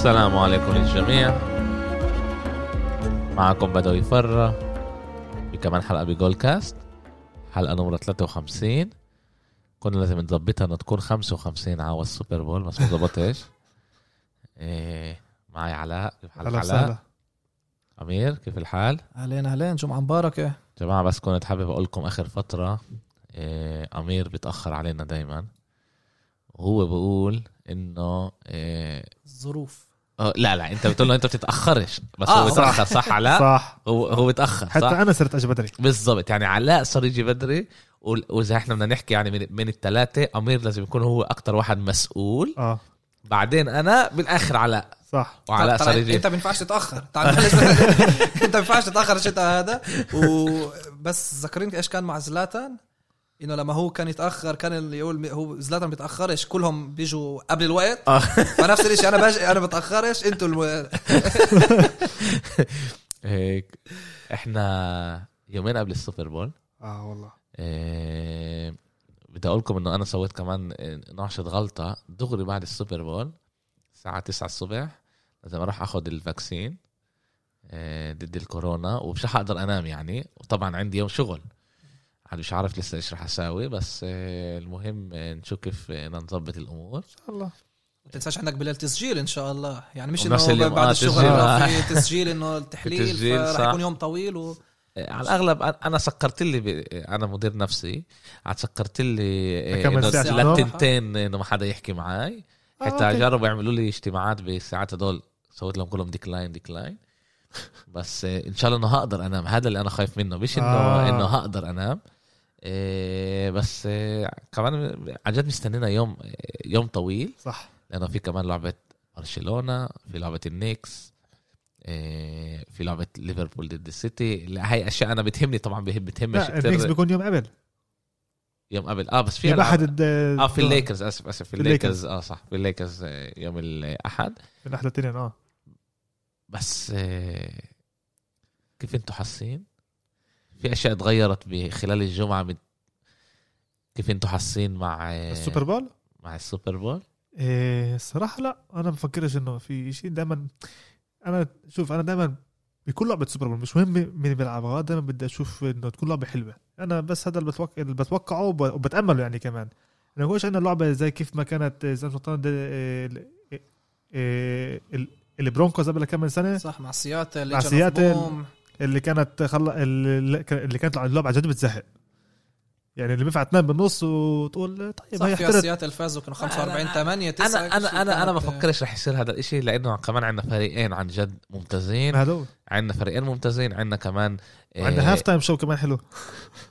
السلام عليكم للجميع. معكم بدوي فرة بكمان حلقة بجول كاست حلقة نمرة 53 كنا لازم نظبطها إنه تكون 55 عاوز السوبر بول بس ما ظبطتش إيه معي علاء. كيف حالك علاء؟ وسهلا. أمير كيف الحال؟ أهلين أهلين. جمعة مباركة؟ جماعة بس كنت حابب أقول لكم آخر فترة إيه أمير بيتأخر علينا دايما. وهو بيقول إنه إيه الظروف. لا لا أنت بتقول له أنت بتتأخرش بس آه، هو بيتأخر صح علاء صح. هو هو بيتأخر حتى صح؟ أنا صرت أجي بدري. بالضبط يعني علاء صار يجي بدري وإذا إحنا بدنا نحكي يعني من, من الثلاثه أمير لازم يكون هو أكتر واحد مسؤول. آه. بعدين أنا بالآخر علاء. صح. وعلاء صار يجي. أنت ما ينفعش تتأخر. أنت ما ينفعش تتأخر الشتاء هذا؟ وبس ذكرين إيش كان مع زلاتان؟ إنه لما هو كان يتأخر كان اللي يقول هو زلاتان بيتأخرش كلهم بيجوا قبل الوقت. آه. فنفس الشيء أنا باجي أنا بتأخرش إنتوا الم... هيك. إحنا يومين قبل السوبر بول. آه والله. إيه بدي أقول لكم إنه أنا سويت كمان شغلة غلطة. دغري بعد السوبر بول الساعة 9 الصبح لازم أروح آخذ ال vaccine إيه، ضد الكورونا ومش رح أقدر أنام يعني. وطبعا عندي يوم شغل. عاد مش عارف لسه إيش رح اساوي بس إيه، المهم نشوف كيف بدنا نظبط الأمور. إن شاء الله. ما تنساش عندك بالليل تسجيل إن شاء الله. يعني مش إنه بعد آه، الشغل تسجيل. إنه في تسجيل إنه التحليل صح. يكون يوم طويل و... إيه، على الأغلب أنا- أنا سكرت لي ب... أنا مدير نفسي. عاد سكرت لي إيه، كم إنه ساعة نوم؟ لتنتين إنه ما حدا يحكي معي آه، حتى okay. جربوا يعملوا لي اجتماعات بالساعات هدول. سويت لهم كلهم decline decline بس آه، إن شاء الله إنه هقدر أنام. هذا اللي أنا خايف منه. مش إنه آه. إنه هقدر أنام. بس آه، كمان عن جد مستنينا يوم يوم طويل. صح. لأنه في كمان لعبة برشلونة في لعبة النيكس في لعبة ليفربول ضد السيتي. هاي أشياء أنا بتهمني طبعا بتهمش لا النكس كتير بيكون يوم قبل. يوم قبل. آه بس في يوم أحد آه في الليكرز آسف آسف في في الليكرز. آه صح في الليكرز آه، يوم الأحد. من احد الاثنين آه. بس آه، كيف أنتم حاسين؟ في أشياء تغيرت خلال الجمعة من كيف أنتم حاسين مع آه، ال Super Bowl؟ مع ال Super Bowl؟ إيه الصراحه لا أنا بفكرش إنه في شيء دائما أنا شوف أنا دائما بكل لعبة Super Bowl مش مهم مين بيلعبها دائما بدي أشوف إنه تكون لعبة حلوة. أنا بس هذا اللي بتوقع اللي بتوقعه وب- وبتأمله يعني كمان. أنا بقولش عندنا لعبه زي كيف ما كانت زي ما إيه، ال- ال Broncos قبل كم من سنة؟ صح مع سياتل مع سياتل. اللي كانت خل... اللي اللي كانت اللعبه عن جد بتزهق. يعني اللي بينفع تنام بالنص وتقول طيب صح هي سياتل فازوا كانوا 45 8 9 أنا أنا أنا أنا ما بفكرش رح يصير هذا الاشي لأنه كمان عندنا فريقين عن جد ممتازين. هذول عندنا فريقين ممتازين عندنا كمان آه، وعندنا halftime show كمان حلو.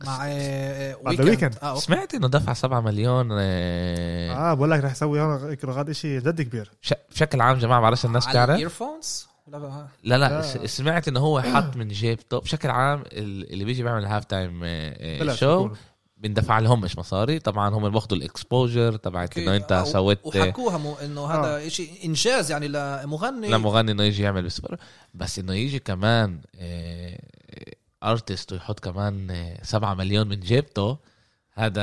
مع آه، Weeknd Weeknd. آه okay. سمعت إنه دفع 7 مليون آه، آه بقول لك رح يسوي هون غاد شيء جد كبير. ش- بشكل عام جماعة بعرفش الناس على تعرف ال earphones لا لا لا. سمعت إنه هو حط من جيبته بشكل عام ال- اللي بيجي بيعمل halftime آه، show. بندفع لهم مش مصاري طبعا هم بياخذوا ال exposure تبعت. إنه أنت آه، سويت وحكوها مو إنه هذا شيء إنجاز يعني لمغني لمغني إنه يجي يعمل بسبر بس إنه يجي كمان artist ويحط كمان آه، 7 مليون من جيبته هذا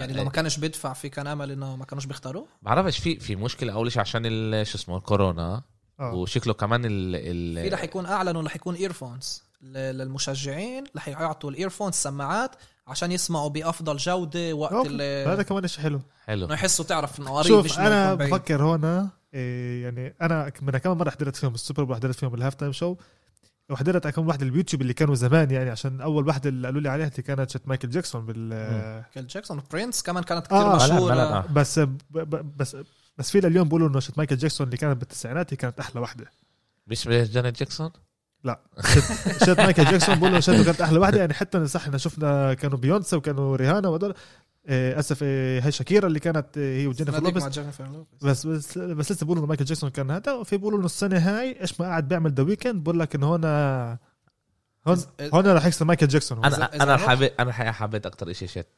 يعني لو ما كانش بيدفع في كان امل إنه ما كانوش بيختاروه بعرفش في في مشكلة أول شيء عشان شو اسمه الكورونا آه. وشكله كمان ال في ال رح يكون اعلنوا رح يكون earphones للمشجعين رح يعطوا ال earphones سماعات عشان يسمعوا بأفضل جودة وقت هذا كمان شيء حلو. حلو. إنه يحسوا تعرف إنه قريب شوف أنا. بفكر هون إيه يعني أنا من كم مرة حضرت فيهم ال Super Bowl حضرت فيهم ال halftime show وحضرت كم واحدة اليوتيوب اللي كانوا زمان يعني عشان أول واحدة اللي قالوا لي عليها اللي كانت شت مايكل جاكسون بال مايكل جاكسون برينس كمان كانت كثير آه، بلد- مشهوره بلد، آه. بس ب- ب- بس بس في لليوم بيقولوا إنه شت مايكل جاكسون اللي كانت بالتسعينات هي كانت أحلى واحدة. مش جانيت جاكسون؟ شت, شت مايكل جاكسون بيقولوا شته كانت أحلى واحدة. يعني حتى صح إحنا شفنا كانوا بيونسا وكانوا ريهانا وهدول. إيه أسف إيه هي شاكيرا اللي كانت إيه هي وجينيفر لوبيز. مع جينيفر لوبيز. بس بس بس لسه بيقولوا إنه مايكل جاكسون كان هذا وفي بيقولوا إنه السنة هاي إيش ما قاعد بيعمل The Weeknd بقول لك إنه هون هون هون رح يكسر مايكل جاكسون. أنا أنا حابب أنا الحقيقة حبيت أكتر شيء شت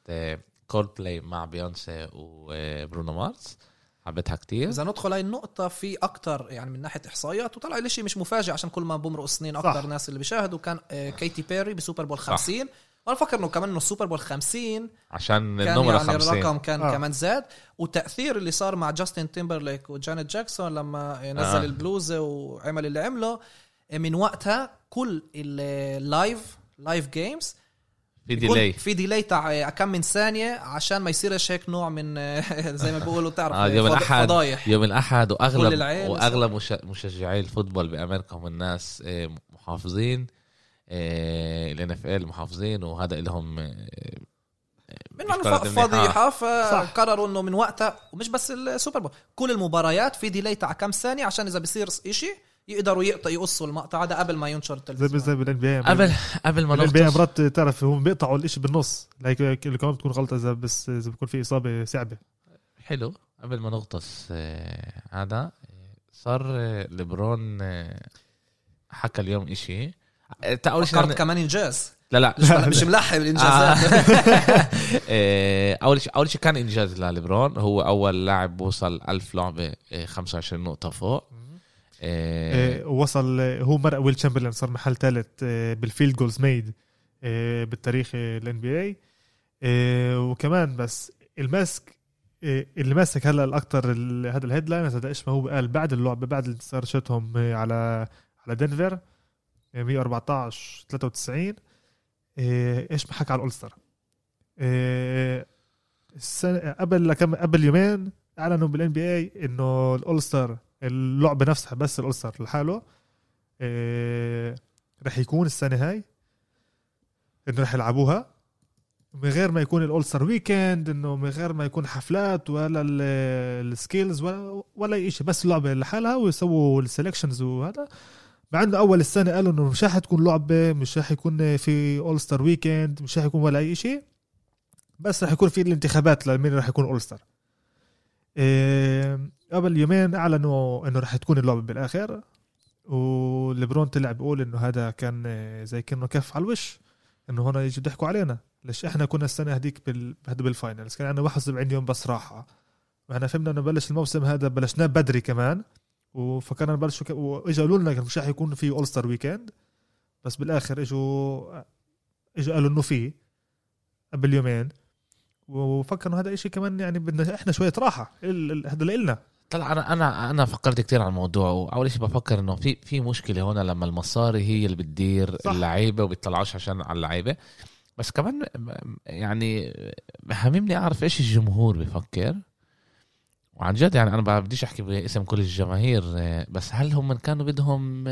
كولد بلاي مع بيونسي وبرونو مارس حبيتها كتير إذا ندخل هاي النقطة في أكتر يعني من ناحية إحصائيات وطلع لي شيء مش مفاجئ عشان كل ما بمرق سنين أكتر صح. ناس اللي بيشاهدوا كان آه، كيتي بيري ب Super Bowl صح. 50 وأنا بفكر إنه كمان إنه ال Super Bowl 50 عشان كان النمرة يعني 50 الرقم كان آه. آه. كمان زاد والتاثير اللي صار مع جاستن تيمبرليك وجانيت جاكسون لما نزل آه. آه. البلوزه وعمل اللي عمله من وقتها كل ال live live games في delay في delay تاع كم من ثانية عشان ما يصيرش هيك نوع من زي ما بيقولوا تعرف آه يوم الأحد فضايح يوم الأحد كل وأغلب العيل وأغلب مش- مشجعي ال football بأمريكا هم الناس آه، محافظين ال NFL محافظين وهذا لهم آه، من. فضيحة صح. فقرروا إنه من وقتها ومش بس ال Super Bowl كل المباريات في delay تاع كم ثانية عشان إذا بيصير إشي يقدروا يقطع يقصوا المقطع. هذا قبل ما ينشر زي التلفزيون. زي بال NB قبل قبل ما بال NB نغطس مرات تعرف هم بيقطعوا الإشي بالنص. هيك اللي كمان بتكون غلطة إذا بس إذا بيكون في إصابة صعبة. حلو. قبل ما نغطس آه، هذا آه، صار آه، ليبرون آه، حكى اليوم إشي. تا اول شيء فكرت كمان إنجاز. لا لا. مش مش ملحق الانجازات آه، أول شيء أول شيء كان إنجاز لليبرون. هو أول لاعب وصل 1000 لعبة آه، 25 نقطة فوق. وصل آه، هو مرق ويل تشامبرلين صار محل ثالث بال field goals made بالتاريخ ال NBA وكمان بس الماسك آه، اللي ماسك هلا الاكثر ال- هذا ال headline هذا إيش ما هو قال بعد اللعبة بعد انتصار شتهم آه، على على دنفر آه، 114 93 آه، إيش ما حكى على ال All-Star. آه، السنة قبل كم قبل يومين أعلنوا بال NBA إنه ال All-Star اللعبة نفسها بس ال All-Star لحاله. إيه رح يكون السنة هاي إنه رح يلعبوها. من غير ما يكون ال All-Star weekend إنه من غير ما يكون حفلات ولا ال- ال skills ولا ولا أي شيء بس اللعبة لحالها ويسووا ال selections وهذا. مع إنه أول السنة قالوا إنه مش رح تكون لعبة مش رح يكون في All-Star weekend مش رح يكون ولا أي شيء بس رح يكون في الانتخابات لمين رح يكون All-Star قبل يومين أعلنوا إنه رح تكون اللعبة بالآخر وليبرون طلع بيقول إنه هذا كان آه، زي كأنه كف على الوش إنه هنا يجوا يضحكوا علينا ليش إحنا كنا السنة هذيك بال... بال finals كان عندنا 71 يوم بس راحة. وإحنا فهمنا إنه بلش الموسم هذا بلشناه بدري كمان وفكرنا نبلش ك... واجوا قالوا لنا مش رح يكون في All-Star weekend بس بالآخر إجوا إجوا قالوا إنه في قبل يومين. وفكروا هذا إشي كمان يعني بدنا إحنا شوية راحة. هذا لنا طلع أنا أنا أنا فكرت كتير على الموضوع وأول شيء بفكر إنه في في مشكلة هنا لما المصاري هي اللي بتدير. اللعيبة وبيطلعوش عشان على اللعيبة. بس كمان يعني بهمني أعرف إيش الجمهور بفكر. وعن جد يعني أنا ما بديش أحكي باسم كل الجماهير بس هل هم كانوا بدهم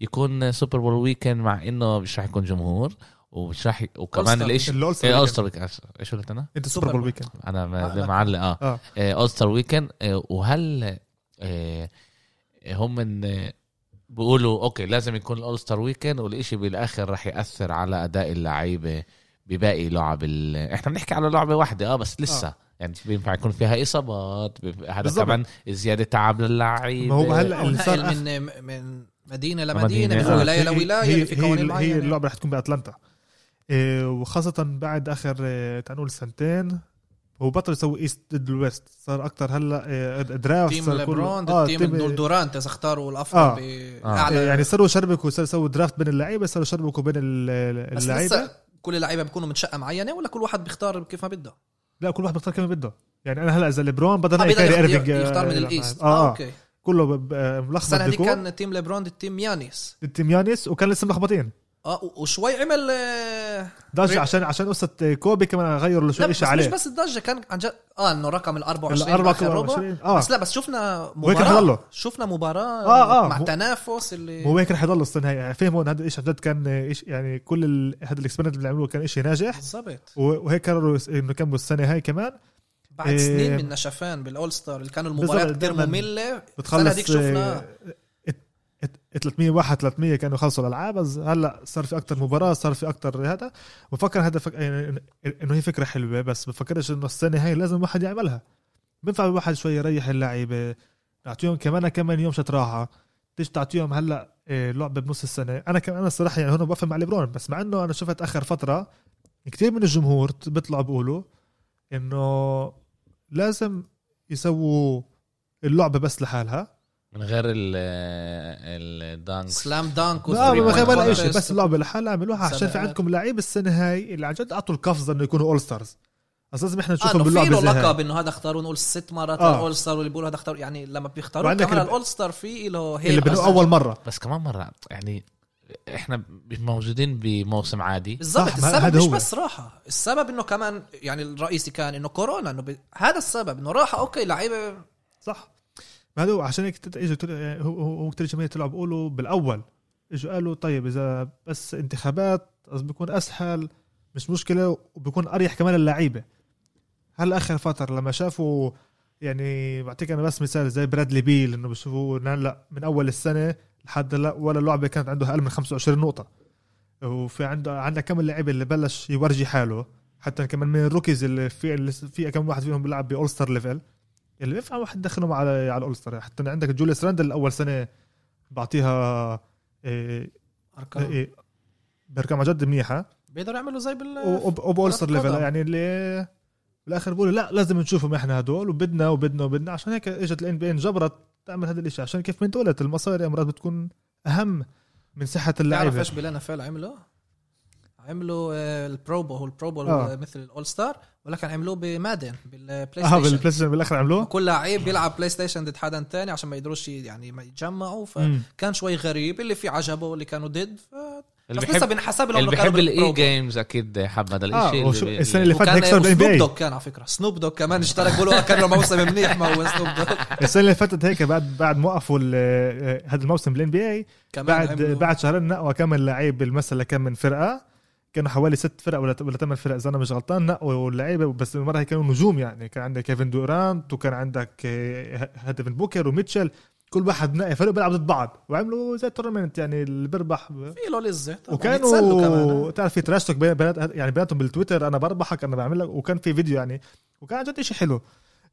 يكون Super Bowl Weekend مع إنه مش راح يكون جمهور؟ ومش راح وكمان. الايش ال All-Star إيه Weekend. All-Star Weekend إيش قلت أنا؟ إنت Super Bowl. Weekend أنا آه،. معلق آه All-Star Weekend وهل آه، هم من آه، بيقولوا أوكي لازم يكون ال All-Star Weekend والإشي بالآخر راح يأثر على أداء اللعيبة بباقي لعب ال... إحنا بنحكي على لعبة واحدة آه بس لسه آه. يعني بينفع يكون فيها إصابات هذا بالضبط. كمان زيادة تعب للعيبة ما هو هلا من من مدينة مدينة، لمدينه من آه. ولايه لولاية في قوانين هي, هي اللعبة رح تكون بأتلانتا إيه وخاصة بعد آخر إيه تعال نقول سنتين هو بطل يسوي East ضد ال West صار أكثر هلأ إيه draft team ليبرون ضد team دول دورانت إذا اختاروا الأفضل آه. بأعلى إيه يعني صاروا يشربكوا صاروا يسووا draft بين اللعيبة صاروا يشربكوا بين اللعيبة. كل اللعيبة بيكونوا من شقة معينة ولا كل واحد بيختار كيف ما بده؟ لا كل واحد بيختار كما بده. يعني أنا هلأ إذا ليبرون بدل آه إيرفينج يختار من آه، ال East آه, آه. آه أوكي. كله ملخبط السنة دي كان team ليبرون ضد team يانيس. ال team يانيس وكان لسه ملخبطين. آه وشوي عمل آه، ضجه ريب- عشان عشان قصة كوبي كمان غيروا له شوي شيء مش عليه بس الضجه كان عن جد آه إنه رقم ال 24 الأربعة باخر ربع. 24 آه. بس لا بس شفنا. مباراة. شفنا مباراة آه، آه، مع هو- تنافس اللي هو هيك رح يضل السنة هاي. فهموا إن هذا الشيء عن جد كان إيش يعني كل ال... هذا ال experiment اللي عملوه كان شيء ناجح. بالضبط. وهيك قرروا إنه كملوا السنة هاي كمان. بعد إيه. سنين من نشفان بالأول ستار اللي كانوا المباريات كثير مملة. السنة بتخلص هذيك شفنا آه، 301 300 كانوا يخلصوا الألعاب. بس هلأ صار في أكثر مباراة صار في أكثر هذا. بفكر هذا فك... يعني إنه هي فكرة حلوة. بس بفكرش إنه السنة هاي لازم واحد يعملها. بينفع الواحد شوي يريح اللعيبة. نعطيهم كمان كمان يوم شت راحة. تيجي تعطيهم هلأ إيه، لعبة بنص السنة؟ أنا كمان أنا الصراحة يعني هون بفهم مع ليبرون. بس مع إنه أنا شفت آخر فترة كثير من الجمهور بيطلعوا بيقولوا إنه لازم يسووا اللعبة بس لحالها. من غير ال ال dunk. slam dunk لا من غير ولا شيء. بس اللعبه لحالها عملوها عشان في. عندكم لعيبه السنة هاي اللي عن جد أعطوا القفزة إنه يكونوا All-Stars بس لازم إحنا نشوفهم في باللعبه له زي لقب إنه هذا اختاروا نقول ست مرات آه. ال All-Star واللي بيقولوا هذا اختاروا يعني لما بيختاروا كمان اللي- ال All-Star في له هي اللي بنقول أول مرة. بس كمان مرة يعني إحنا موجودين بموسم عادي. بالضبط السبب هذا مش هو. بس راحة. السبب إنه كمان يعني الرئيسي كان إنه كورونا إنه ب... هذا السبب إنه راحة أوكي لعيبة صح. ما هذا عشان هيك اجوا يعني هو هو كثير جماهير طلعوا بيقولوا بالأول إجوا قالوا طيب إذا بس انتخابات بيكون أسهل مش مشكلة وبيكون أريح كمان اللعيبه هلا اخر فترة لما شافوا يعني بعطيك أنا بس مثال زي برادلي بيل إنه بشوفوا هلا من أول السنة لحد هلا ولا لعبة كانت عنده أقل من 25 نقطة. وفي عنده عندك كم لعيبه اللي بلش يورجي حاله حتى كمان من ال rookies اللي في اللي في كم واحد فيهم بيلعب ب All-Star level. اللي بينفع واحد دخلهم على على ال All-Star حتى عندك جوليس راندل أول سنة بعطيها إيه أرقام. إيه بأرقام عن جد منيحة. بيقدروا يعملوا زي بال وب All-Star كرة level. يعني اللي بالآخر بقولوا لا لازم نشوفهم إحنا هدول وبدنا وبدنا وبدنا. عشان هيك إجت ال NBA انجبرت تعمل هذا الشيء عشان كيف ما انت قلت المصاري مرات بتكون أهم من صحة تعرف اللعيبة. إيش بالان اف عملوا؟ عملوا البروبو هو البروبو آه. مثل الأول ستار ولكن عملوه بمادن بالبلاي آه ستيشن بالبلاي ستيشن بالآخر عملوه؟ كل لعيب بيلعب بلاي ستيشن ضد حدا تاني عشان ما يقدروش يعني ما يتجمعوا. فكان شوي غريب اللي في عجبه واللي كانوا ضد. ف... اللي بس لسه بنحسب لهم اللي بيحب الاي. جيمز أكيد حب هذا آه الشيء السنة اللي فاتت وكان هيك صار بالان بي سنوب اي دوغ كان على فكرة. سنوب دوغ كمان اشترك بيقولوا كان له موسم منيح. ما هو سنوب دوغ السنة اللي فاتت هيك بعد بعد ما وقفوا ال- هذا الموسم بال NBA بعد بعد شهرين نقوا كم لعيب بالمسألة كم من فرقة. كانوا حوالي ست فرق ولا ولا ثمان فرق إذا أنا مش غلطان نقوا اللعيبه بس المره هي كانوا نجوم يعني. كان عندك كيفن دورانت وكان عندك آه، ديفين بوكر وميتشل. كل واحد نقي فرق بيلعب ضد بعض وعملوا زي tournament يعني اللي بيربح. ب- في له لذة وكانوا كمان تعرف في trash talk بينات يعني بيناتهم بالتويتر أنا بربحك أنا بعمل لك. وكان في فيديو يعني وكان عن جد شيء حلو.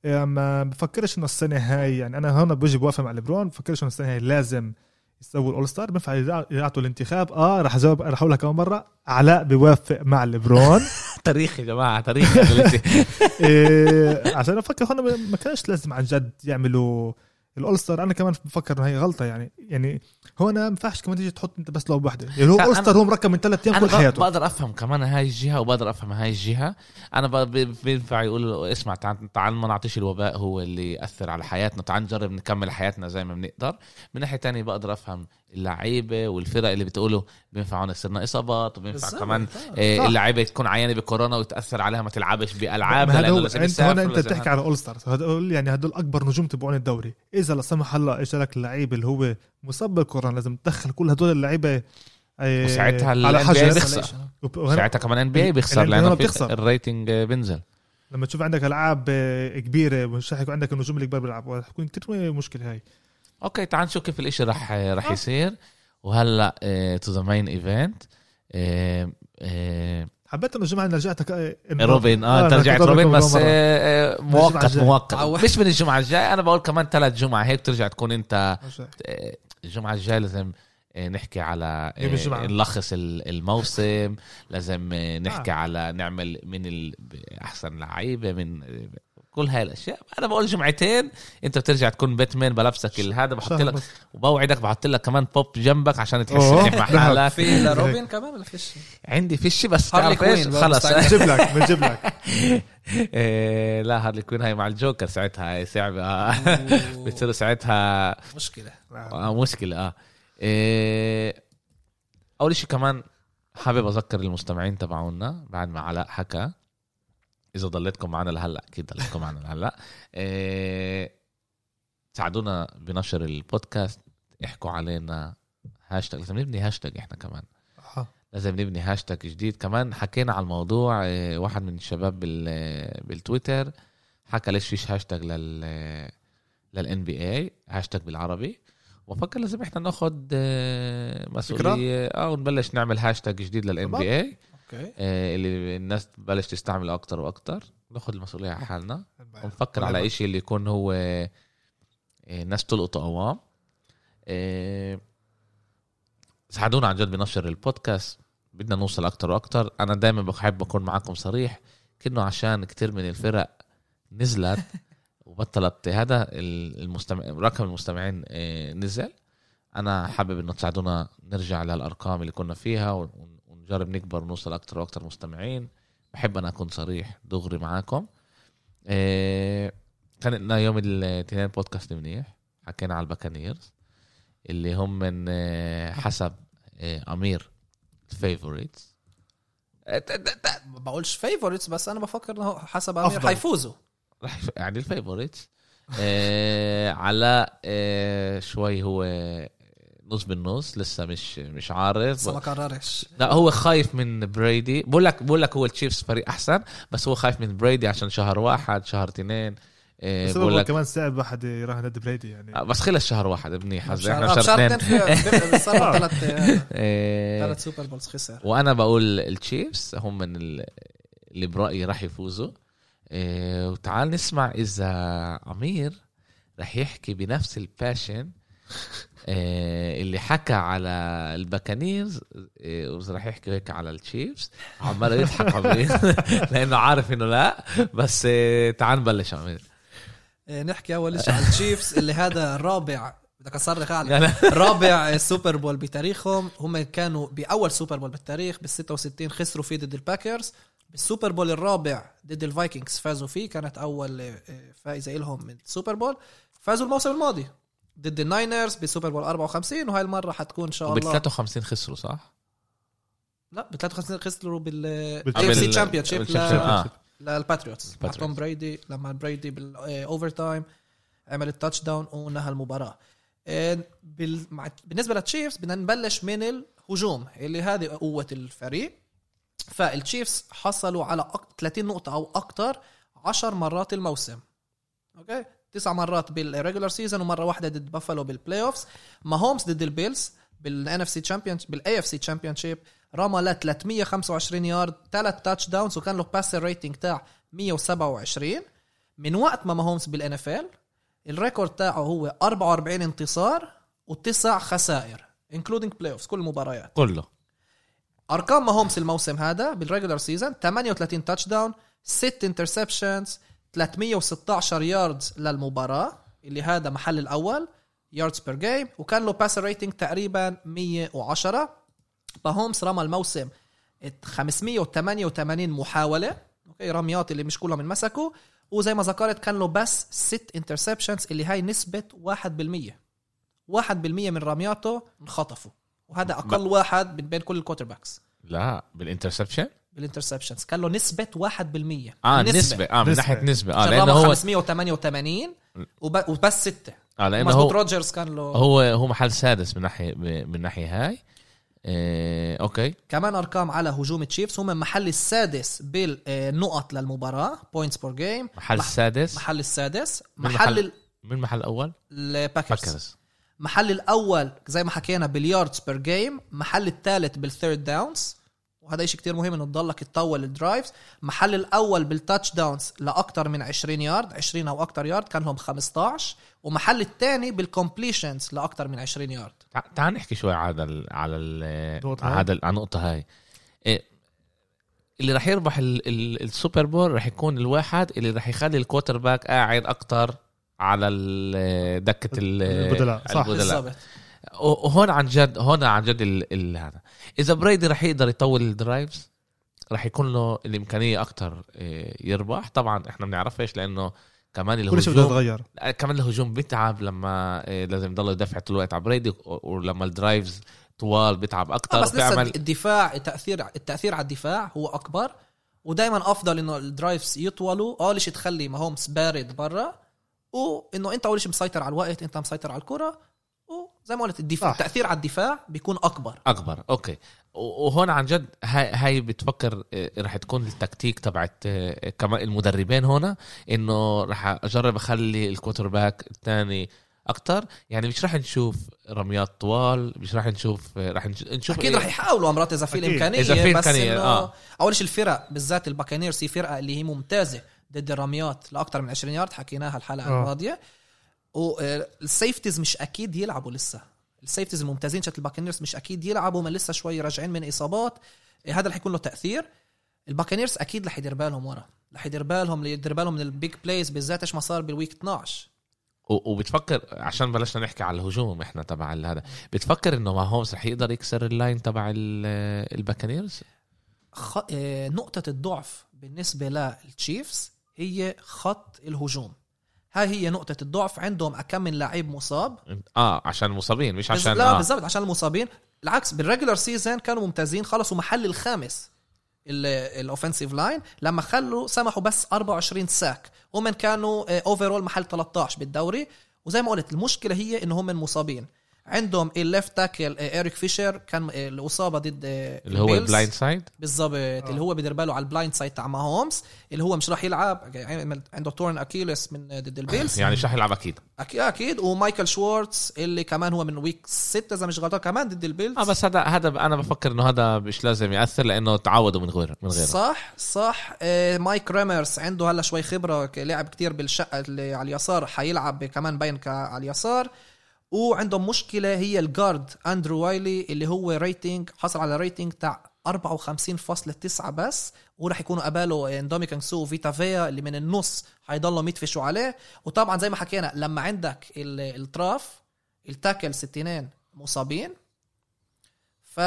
ما بفكرش إنه السنة هاي يعني أنا هون بوجي بوافق مع ليبرون بفكرش إنه السنة هاي لازم يسووا ال All-Star بينفع يعطوا الانتخاب. آه رح جاوب رح اقولها كمان مرة. علاء بيوافق مع ليبرون. تاريخ يا جماعة تاريخ. إيه عشان أفكر هون ما كانش لازم عن جد يعملوا ال All-Star أنا كمان بفكر انه هي غلطة يعني يعني هون ما ينفعش كمان تيجي تحط أنت بس لعبه واحدة. يعني هو star هو مركب من ثلاث أيام كل حياته. بقدر أفهم كمان هاي الجهة وبقدر أفهم هاي الجهة. أنا بينفع يقول اسمع تعال, تعال ما نعطيش الوباء هو اللي يأثر على حياتنا تعال نجرب نكمل حياتنا زي ما بنقدر. من ناحية تانية بقدر أفهم اللعيبة والفرق اللي بتقولوا بينفعوا يصيرنا اصابات وبينفع. كمان آه. آه،. اللعيبة تكون عيانة بكورونا وتأثر عليها ما تلعبش بألعاب هذا هو أنت هون أنت بتحكي على اول ستار هدول يعني هدول أكبر نجوم تبعون الدوري إذا لا سمح الله اجى لك اللعيب اللي هو مصاب بالكورونا لازم تدخل كل هدول اللعيبة آه، وساعتها على حجر بيخسر. ساعتها كمان NBA بيخسر لأنه ال rating بينزل لما تشوف عندك ألعاب كبيرة مش رح يكون عندك النجوم الكبار بيلعبوا رح تكون كثير مشكلة هاي أوكي تعال نشوف كيف الإشي رح رح يصير وهلأ to the main event حبيت إنه الجمعة رجعت ك- إنه- روبن آه انت أنا رجعت روبن بس. آه، آه، مؤقت. مؤقت. مش من الجمعة الجاي أنا بقول كمان ثلاث جمعة هيك ترجع تكون أنت. آه، الجمعة الجاية لازم آه، نحكي على. آه، نلخص ال- الموسم لازم آه، نحكي آه. على نعمل من ال- احسن لعيبة من كل هاي الأشياء. أنا بقول جمعتين أنت بترجع تكون باتمان بلبسك هذا بحط لك. وبوعدك بحط لك كمان بوب جنبك عشان تحس منيح مع. حالك في لروبن كمان ولا فيش؟ عندي فيش بس تعرف إيش؟ خلص. بنجيب لك بنجيب لك. إيه لا هارلي كوين هاي مع الجوكر ساعتها هاي صعبة. بتصير ساعتها مشكلة. آه مشكلة آه. إيه أول شيء كمان حابب أذكر المستمعين تبعونا بعد ما علاء حكى. إذا ضليتكم معنا لهلأ. أكيد ضليتكم معنا لهلأ. إيه ساعدونا بنشر البودكاست. احكوا علينا هاشتاج. لازم نبني هاشتاج إحنا كمان. آه. لازم نبني هاشتاج جديد. كمان حكينا على الموضوع إيه، واحد من الشباب بال- بالتويتر حكى ليش فيش هاشتاج لل لل NBA hashtag بالعربي. وفكر لازم إحنا ناخد آه، مسؤولية. آه ونبلش نعمل هاشتاج جديد لل NBA okay. اللي الناس تبلش تستعمله أكتر وأكتر. ناخد المسؤولية على حالنا. ونفكر على إشي اللي يكون هو آه، الناس تلقطه قوام آه، ساعدونا عن جد بنشر البودكاست. بدنا نوصل أكتر وأكتر. أنا دائما بحب أكون معاكم صريح. كأنه عشان كتير من الفرق نزلت وبطلت. هذا المستمع رقم المستمعين آه، نزل. أنا حابب إنه تساعدونا نرجع للارقام اللي كنا فيها ونجرب نكبر ونوصل أكتر وأكتر مستمعين. بحب أنا أكون صريح دغري معاكم. آه، كان لنا يوم الاثنين بودكاست منيح. حكينا على الباكانيرز اللي هم من آه، حسب آه، أمير ال favorites ما بقولش favorites بس أنا بفكر إنه حسب أمير أفضل. حيفوزوا. يعني ال favorites آه على آه شوي هو نص بالنص لسه مش مش عارف. لسه ما قررش لا هو خايف من بريدي. بقول لك بقول لك هو التشيفز فريق أحسن بس هو خايف من بريدي عشان شهر واحد شهر اثنين آه بس بقول هو لك كمان صعب واحد يراهن ضد بريدي يعني. آه، بس خلص شهر واحد منيح حظ شهر- إحنا آه، شهر اثنين صار له ثلاث آه، ثلاث Super Bowls خسر. وأنا بقول التشيفز هم من ال- اللي برأيي راح يفوزوا. إيه وتعال نسمع إذا أمير راح يحكي بنفس ال passion إيه اللي حكى على الباكانيرز إيه وإذا راح يحكي هيك على التشيفز. عمال يضحك امير لأنه عارف إنه لا بس إيه تعال نبلش إيه، نحكي أول شيء على التشيفز اللي هذا الرابع بدك اصرخ لا رابع Super Bowl بتاريخهم هم كانوا بأول Super Bowl بالتاريخ بال 66 خسروا فيه ضد الباكرز. بال Super Bowl الرابع ضد الفايكنجز فازوا فيه كانت أول آه، فائزة لهم من ال Super Bowl. فازوا الموسم الماضي. ضد الناينرز بال Super Bowl 54 وهاي المرة حتكون إن شاء الله. 53 خسروا صح؟ لا ب 53 خسروا بال بال- AFC بال- championship. للباتريوتس. مع. توم بريدي لما بريدي بال overtime عمل ال touchdown ونهى المباراة. آه، بال... بالنسبة للتشيفز بدنا نبلش من الهجوم اللي هذه قوة الفريق. فالتشيفز حصلوا على أك... 30 نقطة أو أكثر 10 مرات الموسم. أوكي؟ تسع مرات بال regular season ومرة واحدة ضد بافالو بال playoffs ماهومز ضد البيلز بال NFC champion بال AFC championship رمى ل 325 يارد ثلاث touchdowns وكان له passer rating تاع 127 من وقت ماهومز بال NFL ال record تاعه هو 44 انتصار وتسع خسائر including playoffs كل المباريات كله. أرقام ماهومس الموسم هذا بال regular season 38 touchdown 6 interceptions 316 yards للمباراة اللي هذا محل الأول yards per game وكان له passer rating تقريبا 110 فماهومس رمى الموسم 588 محاولة. أوكي رميات اللي مش كلهم انمسكوا. وزي ما ذكرت كان له بس 6 interceptions اللي هاي نسبة 1% 1% من رمياته انخطفوا. وهذا أقل واحد من بين كل ال quarterbacks لا بال interception؟ بال interceptions كان له نسبة 1% آه نسبة. آه من نسبة. ناحية نسبة. آه لأنه هو 588 وب... وبس ستة. آه لأنه هو روجرز كان له هو هو محل سادس من ناحية من ناحية هاي. إيه okay. كمان أرقام على هجوم تشيفز. هم محل السادس بالنقط للمباراة points per game محل السادس محل السادس. من محل محل- ال- من المحل الأول؟ الباكرز باكرز. محل الأول زي ما حكينا بال yards per game محل الثالث بال third downs وهذا شيء كتير مهم إنه تضلك تطول ال drives محل الأول بال touchdowns لاكثر من 20 يارد 20 أو أكثر يارد كان لهم 15 ومحل الثاني بال completions لاكثر من 20 يارد تع- تعال نحكي شوي على ال على ال. هذا على النقطة هاي إيه اللي راح يربح ال ال ال Super Bowl راح يكون الواحد اللي راح يخلي ال quarterback قاعد أكتر على ال- دكة ال- البدلاء. صح. البدلاء. بالضبط وهون عن جد هون عن جد ال ال هذا. إذا بريدي راح يقدر يطول ال drives راح يكون له الإمكانية أكتر يربح. طبعا إحنا بنعرفش لأنه كمان كل شيء بده الهجوم يتغير كمان الهجوم بيتعب لما آه، لازم يضل يدافع طول الوقت على بريدي ولما ال drives طوال بيتعب آه أكتر بس لسه بيعمل الدفاع التأثير التأثير على الدفاع هو أكبر. ودائما أفضل إنه ال drives يطولوا. أول شيء تخلي ماهومس بارد برا وإنه أنت أول شيء مسيطر على الوقت أنت مسيطر على الكرة. وزي ما قلت الدفاع صح. التاثير على الدفاع بيكون أكبر أكبر okay وهون عن جد هاي هاي بتفكر آه، رح تكون التكتيك تبعت آه، كمان المدربين هنا إنه رح أجرب أخلي ال quarterback الثاني أكتر يعني مش رح نشوف رميات طوال مش رح نشوف آه، رح نش- نشوف أكيد رح يحاولوا مرات إذا في. الإمكانية إذا في إنه آه. أول شيء الفرق بالذات الباكانيرز هي فرقة اللي هي ممتازة ضد الرميات لاكثر من 20 يارد حكيناها الحلقة آه. الماضية وال safeties مش أكيد يلعبوا لسه. ال safeties الممتازين شكل الباكانيرز مش أكيد يلعبوا ما لسه شوي راجعين من إصابات. إيه، هذا رح يكون له تأثير. الباكانيرز أكيد رح يدير بالهم ورا. رح يدير بالهم يدير بالهم من ال big plays بالذات إيش ما صار بال week 12 و- وبتفكر عشان بلشنا نحكي على الهجوم إحنا تبع هذا بتفكر إنه ماهومز رح يقدر يكسر ال line تبع ال- ال Buccaneers خ... آه، نقطة الضعف بالنسبة لل Chiefs هي خط الهجوم. هاي هي نقطة الضعف عندهم أكم من لعيب مصاب. آه عشان مصابين مش. عشان لا آه. بالضبط عشان المصابين. العكس بال regular season كانوا ممتازين خلصوا محل الخامس ال offensive line لما خلوا سمحوا بس 24 sack هم كانوا overall محل 13 بالدوري. وزي ما قلت المشكلة هي انه هم مصابين. عندهم ال left tackle ايريك فيشر كان آه، الإصابة ضد آه، اللي هو. ال blind side؟ بالضبط اللي هو بدير باله على ال blind side تاع ماهومز اللي هو مش راح يلعب عنده torn Achilles من ضد ال Bills. يعني مش رح يلعب أكيد. أكيد أكيد. وميتشل شوارتز اللي كمان هو من week 6 إذا مش غلطان كمان ضد ال Bills. آه بس هذا هذا أنا بفكر إنه هذا مش لازم يأثر لأنه تعودوا من غير من غيره. صح صح. آه، مايك ريمرز عنده هلا شوي خبرة لعب كتير بالشقه اللي على اليسار حيلعب كمان باين على اليسار. وعندهم مشكلة هي ال guard اندرو وايلي اللي هو rating حصل على rating تاع 54.9 بس وراح يكونوا قباله اندوموكين سو وفيتا فيا اللي من النص حيضلوا يدفشوا عليه. وطبعا زي ما حكينا لما عندك ال- التراف ال tackles تنين مصابين. ف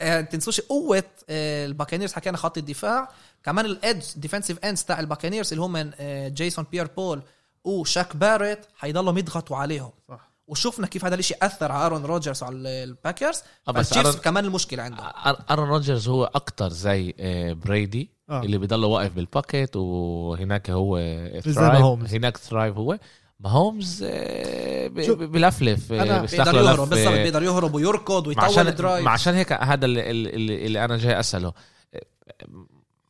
آه، تنسوش قوة آه، ال Buccaneers حكينا خط الدفاع. كمان ال edge defensive ends تاع ال Buccaneers اللي هم جيسون بيير بول وشاك باريت حيضلوا يضغطوا عليهم. صح. وشفنا كيف هذا الإشي أثر على ارون روجرز وعلى ال Packers آه، بس آرون- كمان المشكلة عندهم أر- ارون روجرز هو أكتر زي آه، بريدي آه. اللي بضل واقف بال pocket وهناك هو thrive. هناك thrive هو ماهومز آه، بلفلف آه، بيقدر يهرب بالضبط آه، بيقدر يهرب ويركض ويطول عشان ال drive ما عشان هيك هذا اللي, اللي, اللي أنا جاي أسأله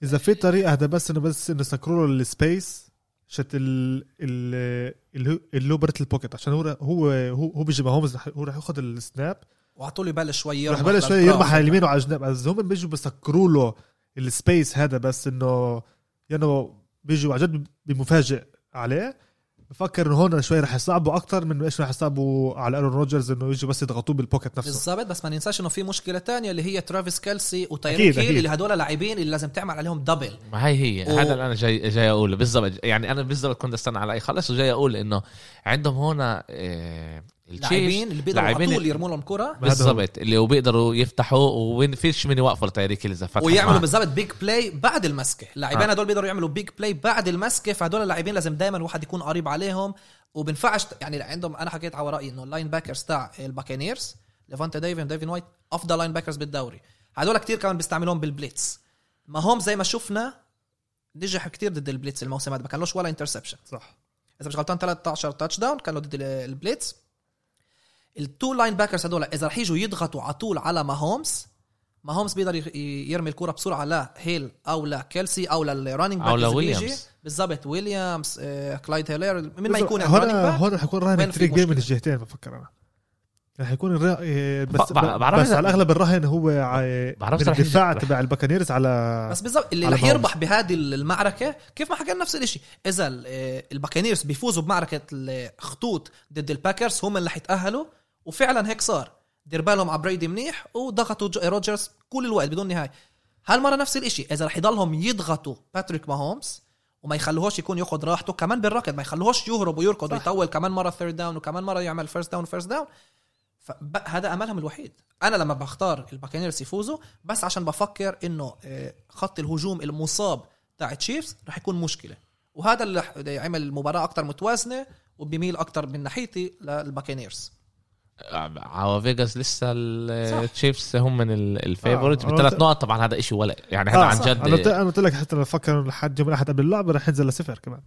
إذا في طريقة هذا بس إنه بس إنه سكروا له السبيس شت ال ال اللي هو- البوكيت عشان هو هو هو, هو بيجي ماهومز رح- هو راح ياخذ السناب. وعطوا لي ببلش شوي رح يرمح يبلش شوي. يرمح على اليمين وعلى الجناب. بس هم بيجوا بسكروا له السبيس هذا بس انه يعني بيجوا عن جد بمفاجئ عليه. بفكر إنه هون شوي رح يصعبوا أكثر من إيش رح يصعبوا على ايرون روجرز إنه يجوا بس يضغطوه بالبوكيت نفسه. بالضبط بس ما ننساش إنه في مشكلة تانية اللي هي ترافيس كيلسي أكيد، وتايريك هيل أكيد. اللي هدول لاعبين اللي لازم تعمل عليهم دبل ما هي هي و- هذا اللي أنا جاي جاي أقوله. بالضبط يعني أنا بالضبط كنت أستنى على اي خلص وجاي أقول إنه عندهم هنا آه، ال Chiefs لاعبين اللي بيقدروا على طول يرموا لهم كرة. بالضبط اللي وبيقدروا يفتحوا وين فيش من يوقفوا لتايريك هيل اذا فتح ويعملوا. بالضبط big play بعد المسكه اللاعبين آه. هدول بيقدروا يعملوا big play بعد المسكه فهدول اللاعبين لازم دائما واحد يكون قريب عليهم. وبنفعش يعني عندهم أنا حكيت على رأيي إنه ال linebackers تاع ال Buccaneers لافونتي ديفن ديفن وايت افضل linebackers بالدوري. هدول كتير كمان بيستعملوهم بال blitz ماهم زي ما شفنا نجح كتير ضد ال blitz الموسم هذا ما كان لوش ولا interception صح. إذا مش غلطان 13 touchdown كان له ضد ال- ال blitz ال two linebackers هدول إذا رح يجوا يضغطوا على طول على ماهومز ماهومز بيقدر يرمي الكرة بسرعة لهيل أو لكيلسي أو لل running back بيجي. لويليامز. بالضبط ويليامز آه، كلايد هيلير من ما يكون هون هون رح يكون راهن فريق game من؟ الجهتين بفكر أنا رح يكون الرا... إيه، بس بعرف بس على الأغلب الرهن هو بعرف رح الدفاع. تبع ال Buccaneers على بس بالضبط اللي رح يربح بهذه المعركة كيف ما حكينا نفس الشيء إذا آه، ال Buccaneers بيفوزوا بمعركة الخطوط ضد ال Packers هم اللي حيتاهلوا وفعلا هيك صار. دير بالهم على بريدي منيح وضغطوا روجرز كل الوقت بدون نهاية. هالمرة نفس الشيء إذا رح يضلهم يضغطوا باتريك ماهومز وما يخلوهوش يكون ياخذ راحته كمان بالركض ما يخلوهوش يهرب ويركض ويطول كمان مرة third down وكمان مرة يعمل first down و first down هذا أملهم الوحيد. أنا لما بختار ال Buccaneers يفوزوا بس عشان بفكر إنه آه، خط الهجوم المصاب تاع Chiefs رح يكون مشكلة. وهذا اللي رح يعمل المباراة أكثر متوازنة وبيميل أكثر من ناحيتي لل Buccaneers على فيجاس لسه. ال Chiefs هم من ال favorite آه، بثلاث نقط. طبعا هذا إشي ولا يعني هذا آه، عن جد. أنا قلت لك حتى لو فكر لحد يوم الأحد قبل اللعبة رح ينزل لصفر كمان.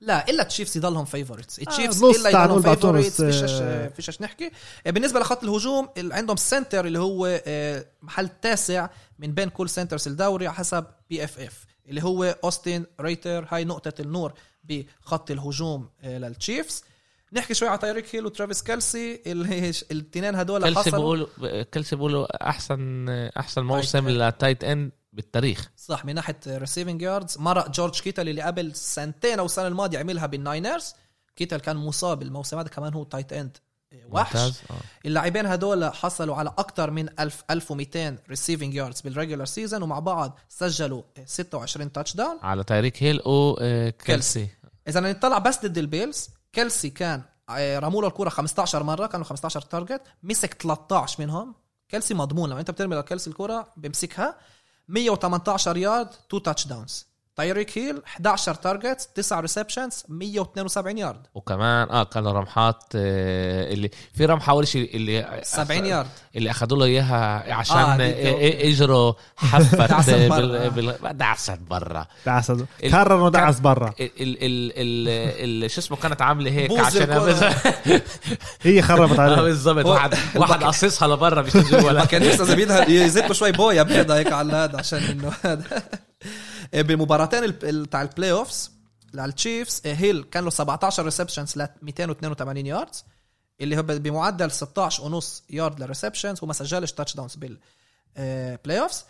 لا إلا Chiefs يضلهم favorites Chiefs نص إلا تعال يضلهم favorites فيش آه، فيش نحكي. آه، بالنسبة لخط الهجوم اللي عندهم center اللي هو آه، محل تاسع من بين كل centers الدوري على حسب PFF اللي هو اوستن ريتر. هاي نقطة النور بخط الهجوم آه، لل Chiefs. نحكي شوي على تايريك هيل وترافيس كالسي اللي الاثنين هدول كلسي حصلوا. بيقولوا كلسي بيقولوا احسن أحسن موسم ل tight end بالتاريخ. صح من ناحية receiving yards مرق جورج كيتل اللي قبل سنتين أو السنة الماضية عملها بال Niners. كيتل كان مصاب الموسم هذا كمان هو tight end وحش. ممتاز. آه. اللاعبين هدول حصلوا على أكثر من 1000 1200 receiving yards بال regular season ومع بعض سجلوا 26 touchdown على تايريك هيل وكيلسي إذا نطلع بس ضد ال Bills كيلسي كان آه، رموا له الكره 15 مرة كانوا 15 target مسك 13 منهم. كيلسي مضمون لما أنت بترمي لكيلسي الكره بيمسكها. 118 يارد 2 touchdowns تايريك هيل 11 target 9 receptions 172 يارد وكمان آه كانوا رمحات آه اللي في رمحة أول شيء اللي 70 يارد اللي أخذوا له إياها عشان آه، آه إجروا حفت دعست. برا. دعست برا. دعس ال- كرر ودعس برا. ال ال ال ال شو اسمه كانت عاملة هيك عشان. هي خربت آه، عليه بالضبط هو- واحد واحد قصصها لبرا مش جوا كان لسه يزيد له شوي بويا بيضة هيك على هذا عشان إنه هذا. ال- ال- تاع ال playoffs للتشيفز هيل كان له 17 receptions ل 282 yards اللي هو بمعدل 16 ونص yard لل receptions وما سجلش touchdowns بال playoffs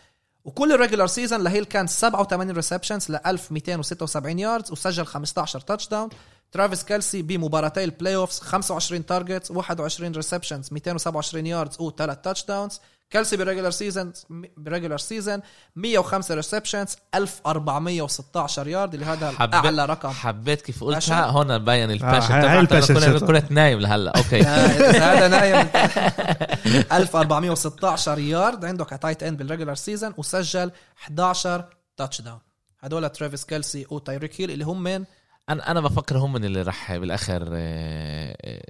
وكل ال regular season لهيل كان 87 receptions ل 1276 yards وسجل 15 touchdown ترافيس كيلسي بمباراتي ال playoffs 25 targets 21 receptions 227 yards وثلاث touchdowns كيلسي بال regular season بال regular season 105 receptions 1416 يارد اللي هذا حبيت- أعلى رقم. حبيت كيف. قلتها؟ هون باين ال passion هاي- هاي ال passion كنت نايم لهلا. okay. إذا هذا نايم. 1416 يارد عنده ك tight end بال regular season وسجل 11 touchdown هدول ترافيس كيلسي وتايريك هيل اللي هم من؟ أنا أنا بفكر هم من اللي راح بالآخر آه، آه،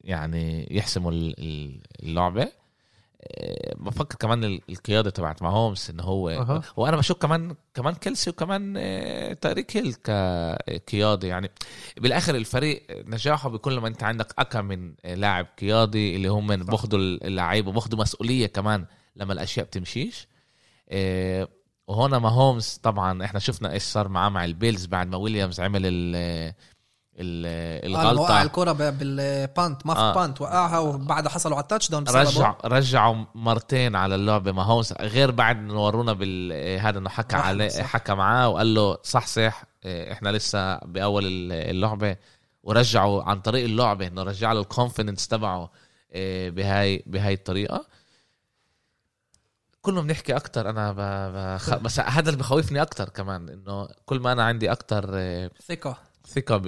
يعني يحسموا ال- ال- اللعبة. آه، بفكر كمان ال- القيادة تبعت ماهومس انه هو أها. وأنا بشوف كمان كمان كيلسي وكمان آه، تايريك هيل كقيادة يعني بالآخر الفريق نجاحه بيكون لما أنت عندك اكم من آه، لاعب قيادي اللي هم. بياخذوا اللعيبة وبياخذوا مسؤولية كمان لما الأشياء بتمشيش آه، وهنا ماهومز طبعا إحنا شفنا إيش صار معاه مع البيلز بعد ما ويليامز عمل ال ال وقع الغلطه الكرة ب- بال punt ما في آه. punt وقعها وبعدها حصلوا على ال touchdown. رجع رجعوا مرتين على اللعبة ماهومز غير بعد إنه ورونا بال هذا إنه حكى عليه. حكى معاه وقال له صح صح آه، إحنا لسه بأول ال- اللعبة ورجعوا عن طريق اللعبة إنه رجع له ال confidence تبعه آه، بهاي بهاي الطريقة كلنا بنحكي أكتر أنا. بخ... بس هذا اللي بخوفني أكتر كمان إنه كل ما أنا عندي أكتر آه، ثقة ثقة ب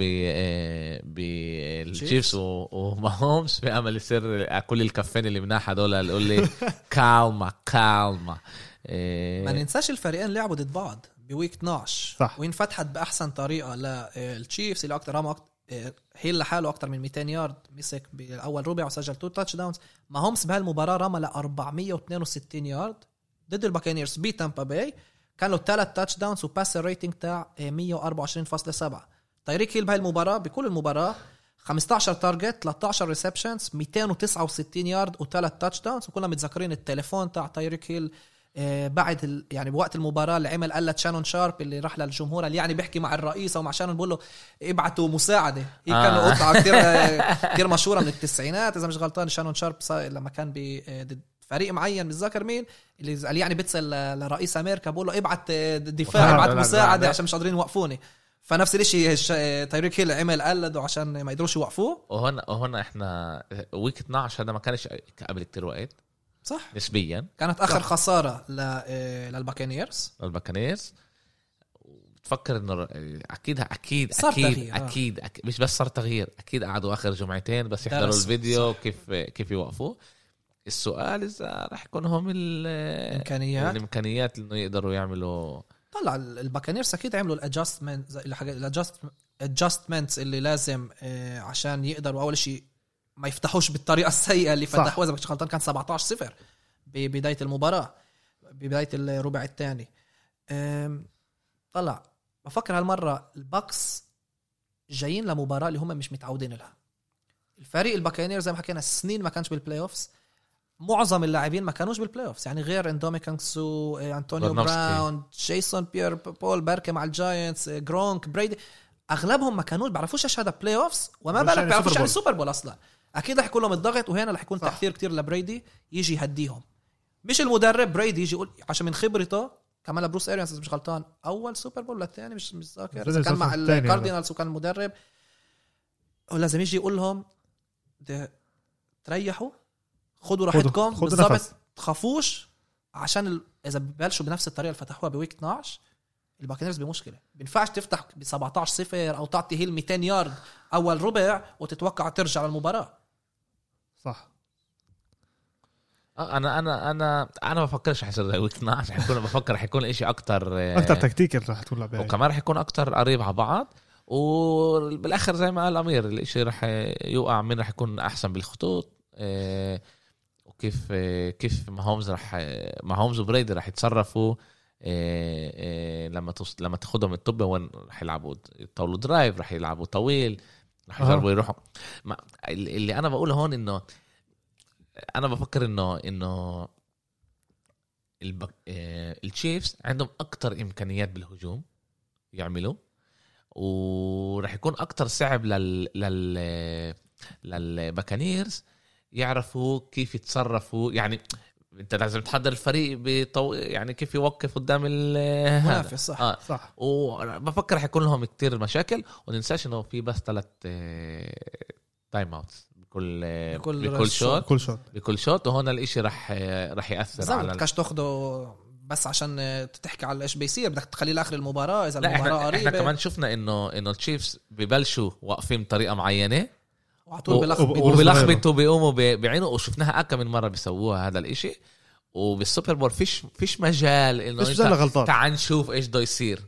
بالجيفز وماهومز. في امل يصير كل الكفين اللي مناح هدول اللي يقول لي كالما كالما. إيه، ما ننساش الفريقين لعبوا ضد بعض بويك 12 صح. وانفتحت بأحسن طريقة للتشيفز اللي أكثر رمى هيل لحاله أكثر من 200 يارد مسك بأول ربع وسجل two touchdowns ماهومس بهالمباراة رمى ل 462 يارد ضد الباكينيرز بتامبا باي. كان له ثلاث touchdowns و passer rating تاع 124.7 تايريك هيل بهاي المباراة بكل المباراة 15 target 13 receptions 269 يارد وثلاث touchdowns وكلنا متذكرين التليفون تاع تايريك هيل آه، بعد ال... يعني بوقت المباراة اللي عمل زي شانون شارب اللي راح للجمهور اللي يعني بيحكي مع الرئيس ومع شانون بقول له ابعتوا مساعدة. هي كان آه. قطعه كثير كثير مشهورة من التسعينات. إذا مش غلطان شانون شارب لما كان آه، ضد فريق معين مش ذاكر مين؟ اللي قال يعني بيتصل ل- لرئيس أمريكا بقول له ابعت آه، دفاع ابعت مساعدة. عشان مش قادرين يوقفوني. فنفس الشيء الش- تايريك هيل عمل قلده عشان ما يقدروش يوقفوه. وهنا وهنا إحنا week 12 هذا ما كانش قبل كتير وقت. صح. نسبيا. كانت آخر خسارة ل... آه، للباكانيرز للباكانيرز بتفكر إنه أكيد أكيد صار أكيد تغيير، آه. أكيد, أكيد مش بس صار تغيير أكيد قعدوا آخر جمعتين بس يحضروا الفيديو كيف كيف يوقفوا السؤال إذا راح يكون هم ال- إمكانيات. الإمكانيات إنه يقدروا يعملوا طلع الباكانيرز أكيد عملوا ال adjustment ال adjustments اللي لازم آه، عشان يقدروا أول شيء ما يفتحوش بالطريقة السيئة اللي. فتحوها. إذا مش غلطان كان 17 0 ببدايه المباراة ببداية الربع الثاني. طلع. بفكر هالمرة الباكس جايين لمباراة اللي هم مش متعودين لها. الفريق الباكانير زي ما حكينا سنين ما كانش بالبلاي اوفز معظم اللاعبين ما كانوش بالبلاي اوفز يعني غير إندومي كانسو آه، أنطونيو. براون جيسون بير بول باركي مع الجاينتس آه، جرونك بريدي أغلبهم ما كانوش بيعرفوش إيش هذا بلاي اوفز وما بالك يعني بيعرفوش يعني بول. سوبر بول أصلا أكيد رح يكون لهم الضغط وهنا رح يكون صح. تأثير كتير لبريدي يجي يهديهم مش المدرب بريدي يجي يقول عشان من خبرته كمان بروس اريانس إذا مش غلطان أول سوبر بول ولا الثاني مش مش ذاكر كان مع. الكاردينالز وكان المدرب ولازم يجي يقول لهم تريحوا خدوا راحتكم خدوا بالضبط. تخافوش. عشان ال... إذا ببلشوا بنفس الطريقة اللي فتحوها ب week 12 الباكنرز بمشكله بينفعش تفتح ب 17 0 أو تعطي هيل 200 يارد أول ربع وتتوقع ترجع للمباراة. صح. آه، أنا أنا أنا أنا ما بفكرش حيصير زي week 12 حيكون بفكر حيكون إشي أكتر أكثر تكتيك رح تكون لعبه وكمان رح يكون أكتر قريب على بعض. وبالآخر زي ما قال أمير الإشي رح يوقع من رح يكون أحسن بالخطوط. آه، كيف ماهومز رح ماهومز وبريدي رح يتصرفوا آه، آه، لما. لما تاخذهم الطب وين رح يلعبوا يطولوا درايف رح يلعبوا طويل رح. يجربوا يروحوا ما... اللي أنا بقوله هون إنه أنا بفكر إنه إنه البك... آه، التشيفز عندهم أكتر إمكانيات بالهجوم يعملوا ورح يكون أكتر صعب لل لل للباكانيرز يعرفوا كيف يتصرفوا يعني انت لازم تحضر الفريق بطو... يعني كيف يوقف قدام ال هذا. صح آه. صح. وبفكر حيكون لهم كتير مشاكل وننساش إنه في بس ثلاث time outs بكل بكل بكل شوط. شوط كل شوط بكل شوط وهون الإشي رح رح يأثر على بدكش تاخده بس عشان تحكي على إيش بيصير بدك تخليه لآخر المباراة إذا لا المباراة إحنا قريبة. إحنا كمان شفنا إنه إنه التشيفز ببلشوا واقفين بطريقة معينة. وعلى طول بلخبط وب- وبيلخبطوا بيقوموا بي- بيعينوا وشفناها اكم من مرة بيسووها هذا الإشي. وبالسوبر بول فيش فيش مجال إنه مجال غلطان تعال نشوف إيش بده يصير.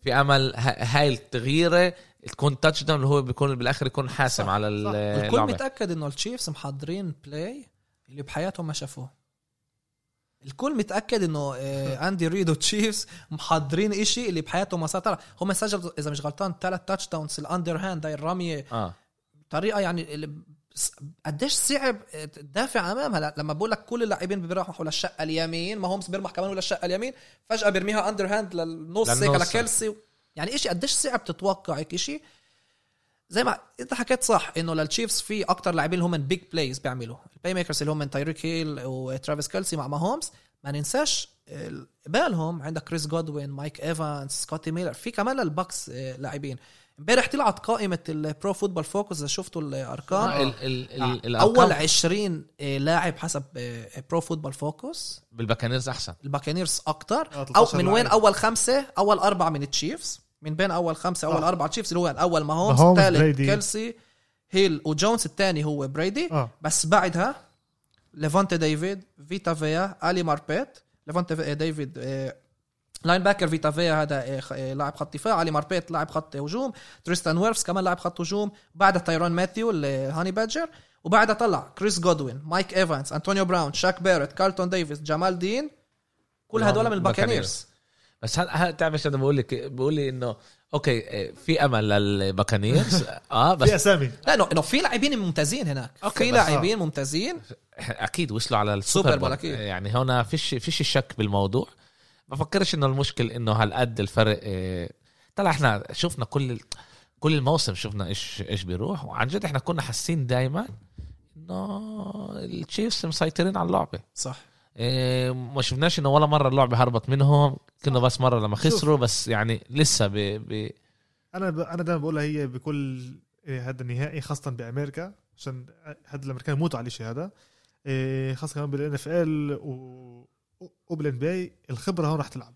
في أمل ه- هاي التغييرة تكون touchdown اللي هو بيكون بالآخر يكون حاسم صح، على صح. الكل متأكد إنه التشيفز محضرين play اللي بحياتهم ما شافوه. الكل متأكد إنه آه، اندي ريد والتشيفز محضرين إشي اللي بحياتهم ما صار. طلع هم سجلوا إذا مش غلطان ثلاث touchdowns ال underhand هاي الرمية آه. بطريقة يعني قديش صعب تدافع أمامها. لما بقول لك كل اللاعبين بيرمحوا للشقه اليمين ماهومز بيرمح كمان ولا الشقة اليمين فجأة بيرميها underhand للنص هيك للنص. لكيلسي يعني إشي قديش صعب تتوقع هيك إشي؟ زي ما إنت حكيت صح إنه للتشيفز في أكتر لاعبين اللي هم big plays بيعملوا. ال playmakers اللي هم تايريك هيل وترافيس كيلسي مع ماهومز ما ننساش ال- قبالهم عندك كريس جودوين مايك ايفانس سكوتي ميلر في كمان للبكس آه، لاعبين. امبارح طلعت قائمة البرو فوتبول فوكس إذا شفتوا الأرقام. ال ال ال الأرقام. أول 20 آه، لاعب حسب برو فوتبول فوكس بالباكانيرز أحسن. الباكانيرز أكتر. آه، أو 13 من وين. أول خمسة؟ أول أربعة من التشيفز. من بين أول خمسة أول آه. أربعة تشيفز اللي هو الأول ماهومز الثالث. كيلسي هيل وجونز الثاني هو بريدي. بس بعدها ليفونتي ديفيد فيتا فيا علي ماربيت ليفونتي في- ديفيد آه، linebacker فيتا فيا هذا آه، آه، لاعب خط دفاع. علي ماربيت لاعب خط هجوم. تريستان ويرفز كمان لاعب خط هجوم. بعدها تايرون ماثيو ال Honey Badger وبعدها طلع كريس جودوين مايك ايفانس انطونيو براون شاك باريت كارلتون ديفيس جمال دين كل هدول من الباكانيرز باكانيرز. بس هل هل تعرف إيش أنا بقول لك؟ بقول لي إنه okay آه، في أمل للباكانيرز؟ آه بس في أسامي. لا إنه في لاعبين ممتازين هناك. okay، في لاعبين ممتازين. أكيد وصلوا على سوبر السوبر بول. يعني هنا فيش فيش شك بالموضوع. بفكرش إنه المشكل إنه هالقد الفرق آه، طلع إحنا شفنا كل كل الموسم شفنا إيش إيش بيروح وعن جد إحنا كنا حاسين دائما إنه التشيفز مسيطرين على اللعبة. صح. إيه، ما شفناش إنه ولا مرة اللعبة هربت منهم كنا بس مرة لما. خسروا بس يعني لسه ب... ب... أنا ب... أنا دائما بقولها هي بكل هذا النهائي خاصة بأمريكا عشان هذا الأمريكان يموتوا على الشيء هذا. إيه، خاصة كمان بالإن إف إل وبالان بي الخبرة هون رح تلعب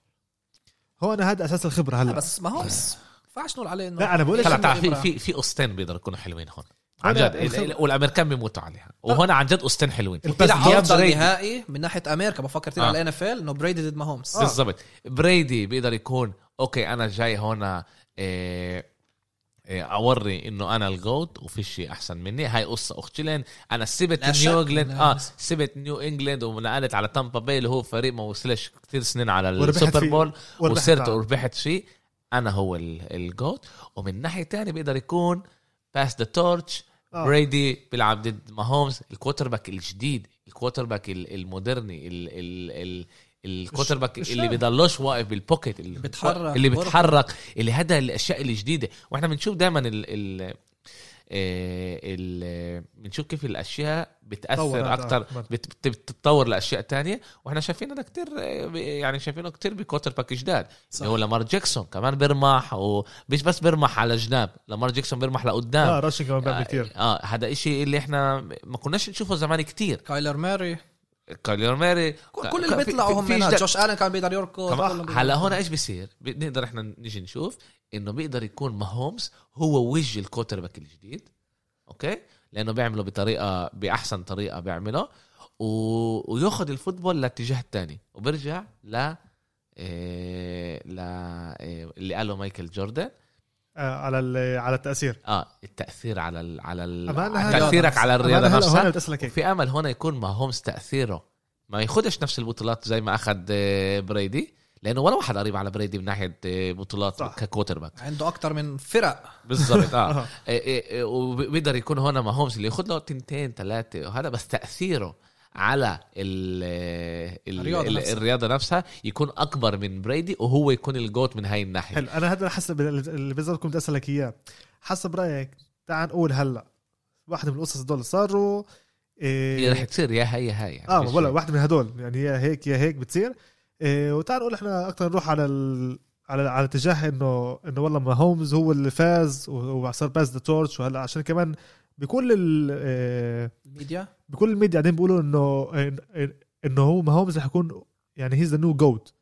هون هذا أساس الخبرة لا هلا بس ما هو بس ما ينفعش نقول عليه إنه لا، أنا بقول لك في؟ في في قوستين بيقدروا يكونوا حلوين هون عن جد والأمريكان بيموتوا عليها وهون عن جد قوستين حلوين جاب أفضل. نهائي من ناحية أمريكا بفكر تلعب آه. على الان اف ال إنه بريدي ضد ماهومز آه. بالضبط بريدي بيقدر يكون أوكي أنا جاي هون إيه أوري إنه أنا الجوت وفي شيء أحسن مني هاي قصة اختلين أنا سبت. نيو إنجلاند لا، آه سبت نيو إنجلاند ونقلت على تامبا باي اللي هو فريق ما وصلش كثير سنين على السوبر. بول وصرت. وربحت فيه أنا هو ال- ال GOAT ومن ناحية تانية بيقدر يكون pass the torch. بريدي بيلعب ضد ماهومز ال quarterback الجديد ال quarterback ال- ال modern ي ال ال ال ال quarterback اللي. بيضلوش واقف بال pocket اللي بيتحرك، اللي. بيتحرك اللي هذا الأشياء الجديدة وإحنا بنشوف دائما ال ال آه، ال بنشوف كيف الأشياء بتأثر. أكثر آه. بت- بتتطور لأشياء تانية وإحنا شايفين هذا كتير آه، يعني شايفينه كتير ب quarterback جداد. اللي هو لامار جاكسون كمان بيرمح ومش بس بيرمح على جناب لامار جاكسون بيرمح لقدام آه rushing كمان بيعمل كثير آه هذا إشي اللي إحنا ما كناش نشوفه زمان كتير كايلر ماري كايلر ماري كل اللي بيطلعوا هم جد- جوش آلن كان بيقدر يركض هلا هون إيش بيصير؟ بنقدر إحنا نيجي نشوف إنه بيقدر يكون ماهومز هو وجه ال quarterback الجديد okay؟ لأنه بيعمله بطريقة بأحسن طريقة بيعمله و... وياخذ ال football لاتجاه الثاني وبرجع ل إيه... ل إيه... اللي قاله مايكل جوردن. على ال- على التأثير. آه التأثير على ال... على ال... أمان على هلا- تأثيرك على الرياضة نفسها؟ هون في أمل هنا يكون ماهومز تأثيره. ما ياخدش نفس البطولات زي ما أخذ آه، بريدي لأنه ولا واحد قريب على بريدي من ناحية آه، بطولات. ك quarterback عنده أكثر من فرق. بالضبط آه. آه. وبيقدر يكون هنا ماهومز اللي ياخذ له تنتين ثلاثة وهذا بس تأثيره. على ال ال الرياضة ال نفسها. الرياضة نفسها يكون أكبر من بريدي وهو يكون ال GOAT من هاي الناحية. حلو. أنا هذا حسب اللي بالضبط كنت أسألك إياه. حسب رأيك تعال نقول هلأ. واحدة من القصص دول صاروا هي إيه رح تصير يا هي يا هاي يعني. آه ولا. واحدة من هدول. يعني يا هيك يا هيك بتصير. إيه وتعال نقول إحنا أكثر نروح على ال... على على اتجاه انه إنه والله ماهومز هو اللي فاز وصار pass the torch وهلأ عشان كمان بكل ال... إيه الميديا؟ بكل الميديا قاعدين بيقولوا إنه إن- إنه هو ماهومز رح يكون يعني he's the new GOAT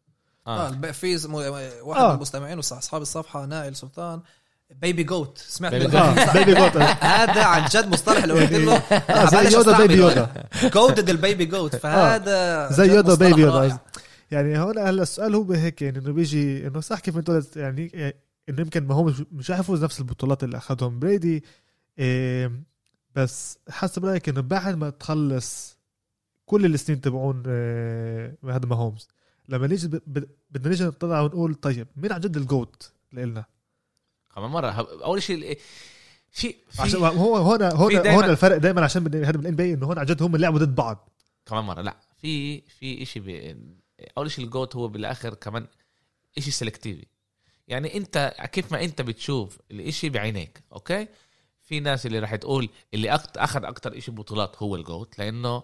آه. آه. في زم- واحد آه. من المستمعين واصحاب الصفحة نائل سلطان baby GOAT سمعت baby GOAT هذا عن جد مصطلح اللي قلت له. آه زي يودا baby Yoda. GOAT ضد ال baby GOAT فهذا زي يودا baby. يودا. يعني هون هلا السؤال هو هيك يعني إنه بيجي إنه صح كيف انت يعني إنه يمكن ماهومز رح يفوز نفس البطولات اللي أخذهم. بريدي بس حسب رأيك إنه بعد ما تخلص كل السنين تبعون إيه هذا ماهومز لما نيجي بدنا نيجي نطلع ونقول طيب مين عن جد ال GOAT لنا كمان مره أول شيء في عشان في هو هون في هون هون الفرق دائما عشان هذا بال NBA هون عن جد هم لعبوا ضد بعض. كمان مره لا في في شيء ب... أول شيء ال GOAT هو بالآخر كمان شيء selective يعني أنت كيف ما أنت بتشوف الإشي بعينيك okay؟ في ناس اللي راح تقول اللي. أخذ أكتر إشي بطولات هو ال GOAT لأنه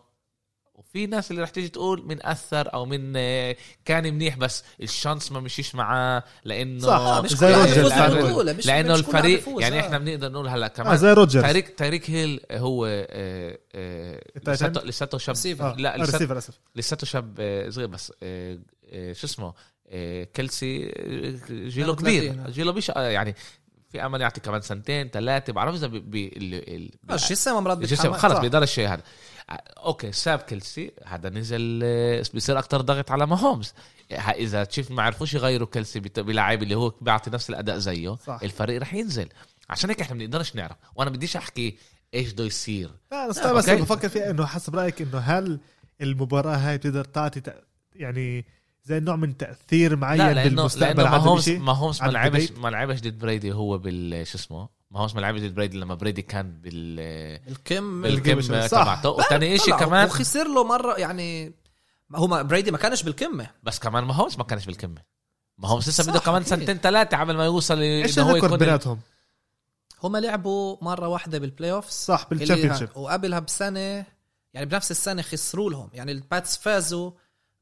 وفي ناس اللي راح تيجي تقول من أثر أو من آه، كان منيح بس ال chance ما مشيش معاه لأنه صح، آه، مش زي روجرز يعني. مش- لأنه مش الفريق يعني آه. إحنا بنقدر نقول هلا كمان زي روجرز تاريك تاريك هيل هو آه، آه،؟ لساته لساته شاب لا آه، لساته شاب آه، صغير بس آه، آه، شو اسمه آه، كيلسي آه، جيله 32 كبير آه. جيله مش آه، يعني في امل يعطي كمان سنتين ثلاثة بعرف إذا الجسم امراض الجسم. خلص صح. بيقدرش هذا آه، okay ساب كيلسي هذا نزل آه، بيصير أكتر ضغط على ماهومز إذا تشيف ما عرفوش يغيروا كيلسي بت- بلاعب اللي هو بيعطي نفس الأداء زيه صح. الفريق رح ينزل عشان هيك إحنا ما بنقدرش نعرف وأنا بديش أحكي إيش بده يصير لا بس بس. بفكر فيها إنه حسب رأيك إنه هل المباراة هاي بتقدر تعطي يعني زي نوع من تأثير معين لا لأنه بالمستقبل لأنه عن ماهومز شيء ماهومز ما لعبش؟ ما لعبش ضد بريدي هو بال شو اسمه؟ ماهومز ما لعبش ضد بريدي لما بريدي كان بال القمة صح. تبعته وثاني شيء كمان وخسر له مرة يعني هو ما- بريدي ما كانش بالقمة بس كمان ماهومز ما كانش بالقمة ماهومز لسه صح، بده كمان. سنتين ثلاثة قبل ما يوصل إيش هو ال record يكون بيناتهم؟ هم لعبوا مرة واحدة بال playoff صح بال championship وقبلها بسنة يعني بنفس السنة خسروا لهم. يعني الباتس فازوا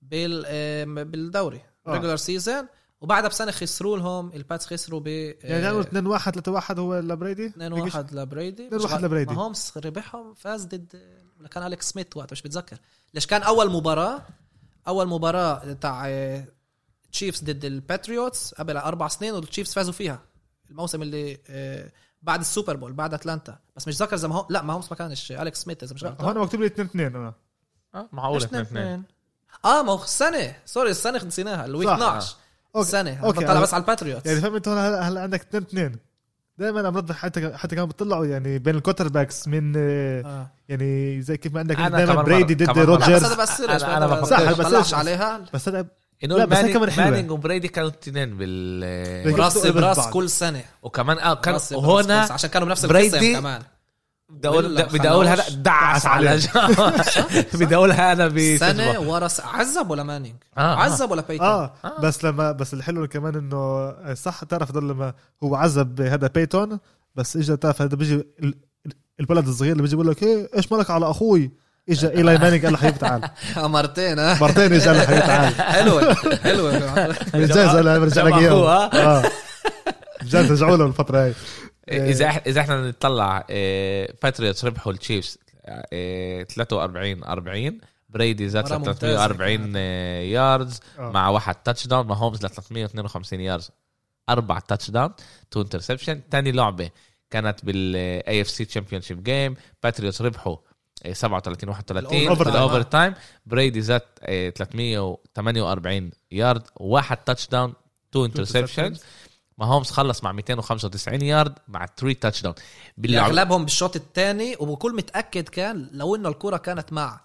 بال بالدوري. آه. regular season وبعدها بسنة خسروا لهم الباتس خسروا ب يعني نقول 2 1 3 1 هو لبريدي 2 1 لبريدي 2 1 لبريدي. ماهومز ربحهم فاز ضد ولا كان أليكس سميث وقت مش بتذكر ليش كان أول مباراة أول مباراة تاع تشيفز ضد الباتريوتس قبل أربع سنين والتشيفز فازوا فيها. الموسم اللي آه، بعد السوبر بول بعد أتلانتا. بس مش ذكر إذا ما هو لا ما هومس ما كانش أليكس سميث إذا مش هون غلطان مكتوب لي 2 2 أنا آه، معقول ليش اثنين اثنين اثنين. اثنين. آه ما هو السنة سوري السنة نسيناها الويك صح. 12 أوكي. السنة أوكي. أوكي. طلع بس على الباتريوتس يعني فهمت هون هلا هلا عندك 2 2 دائما امراض حتى حتى كانوا بيطلعوا يعني بين الكوتر باكس من آه،. يعني زي كيف ما عندك كمان بريدي ضد بس روجرز هذا بس أنا صح، بس ما طلعش إيش- عليها بس هذا انه بس مانينج. مانينج وبريدي كانوا الاثنين بال راس براس. كل سنة وكمان آه كان سنة. عشان كانوا بنفس القسم كمان بدي أقول ولا بدي أقول هذا. دعس على بدي اقولها أنا ب سنة ورا عذب ولا مانينج؟ آه، آه. عذب ولا بيتون آه بس لما بس الحلو كمان إنه صح تعرف هذول لما هو عذب هذا بيتون بس اجى تعرف هذا بيجي ال- ال- الولد الصغير اللي بيجي بيقول لك إيه إيش مالك على أخوي؟ اجى إيلاي مانينج قال له حبيبي تعال مرتين ها مرتين اجى قال له حبيبي تعال حلوة حلوة. جاهز أنا برجع لك إياهم. آه. جاهز رجعوا له الفترة هاي. إذا إح- إذا إحنا نطلع باتريوتس ربحوا التشيفز آه، 43 40 بريدي زاد مرة ل ممتازة 340 آه، yards. مع واحد touchdown ماهومز ل 352 yards أربع touchdown two interception ثاني لعبة كانت بال AFC championship game باتريوتس ربحوا آه، 37 31 ال over في time. ال overtime بريدي زاد آه، 348 يارد واحد touchdown two interception ماهومز خلص مع 295 يارد مع 3 touchdown اغلبهم بالشوط الثاني وبكل متأكد كان لو إنه الكرة كانت مع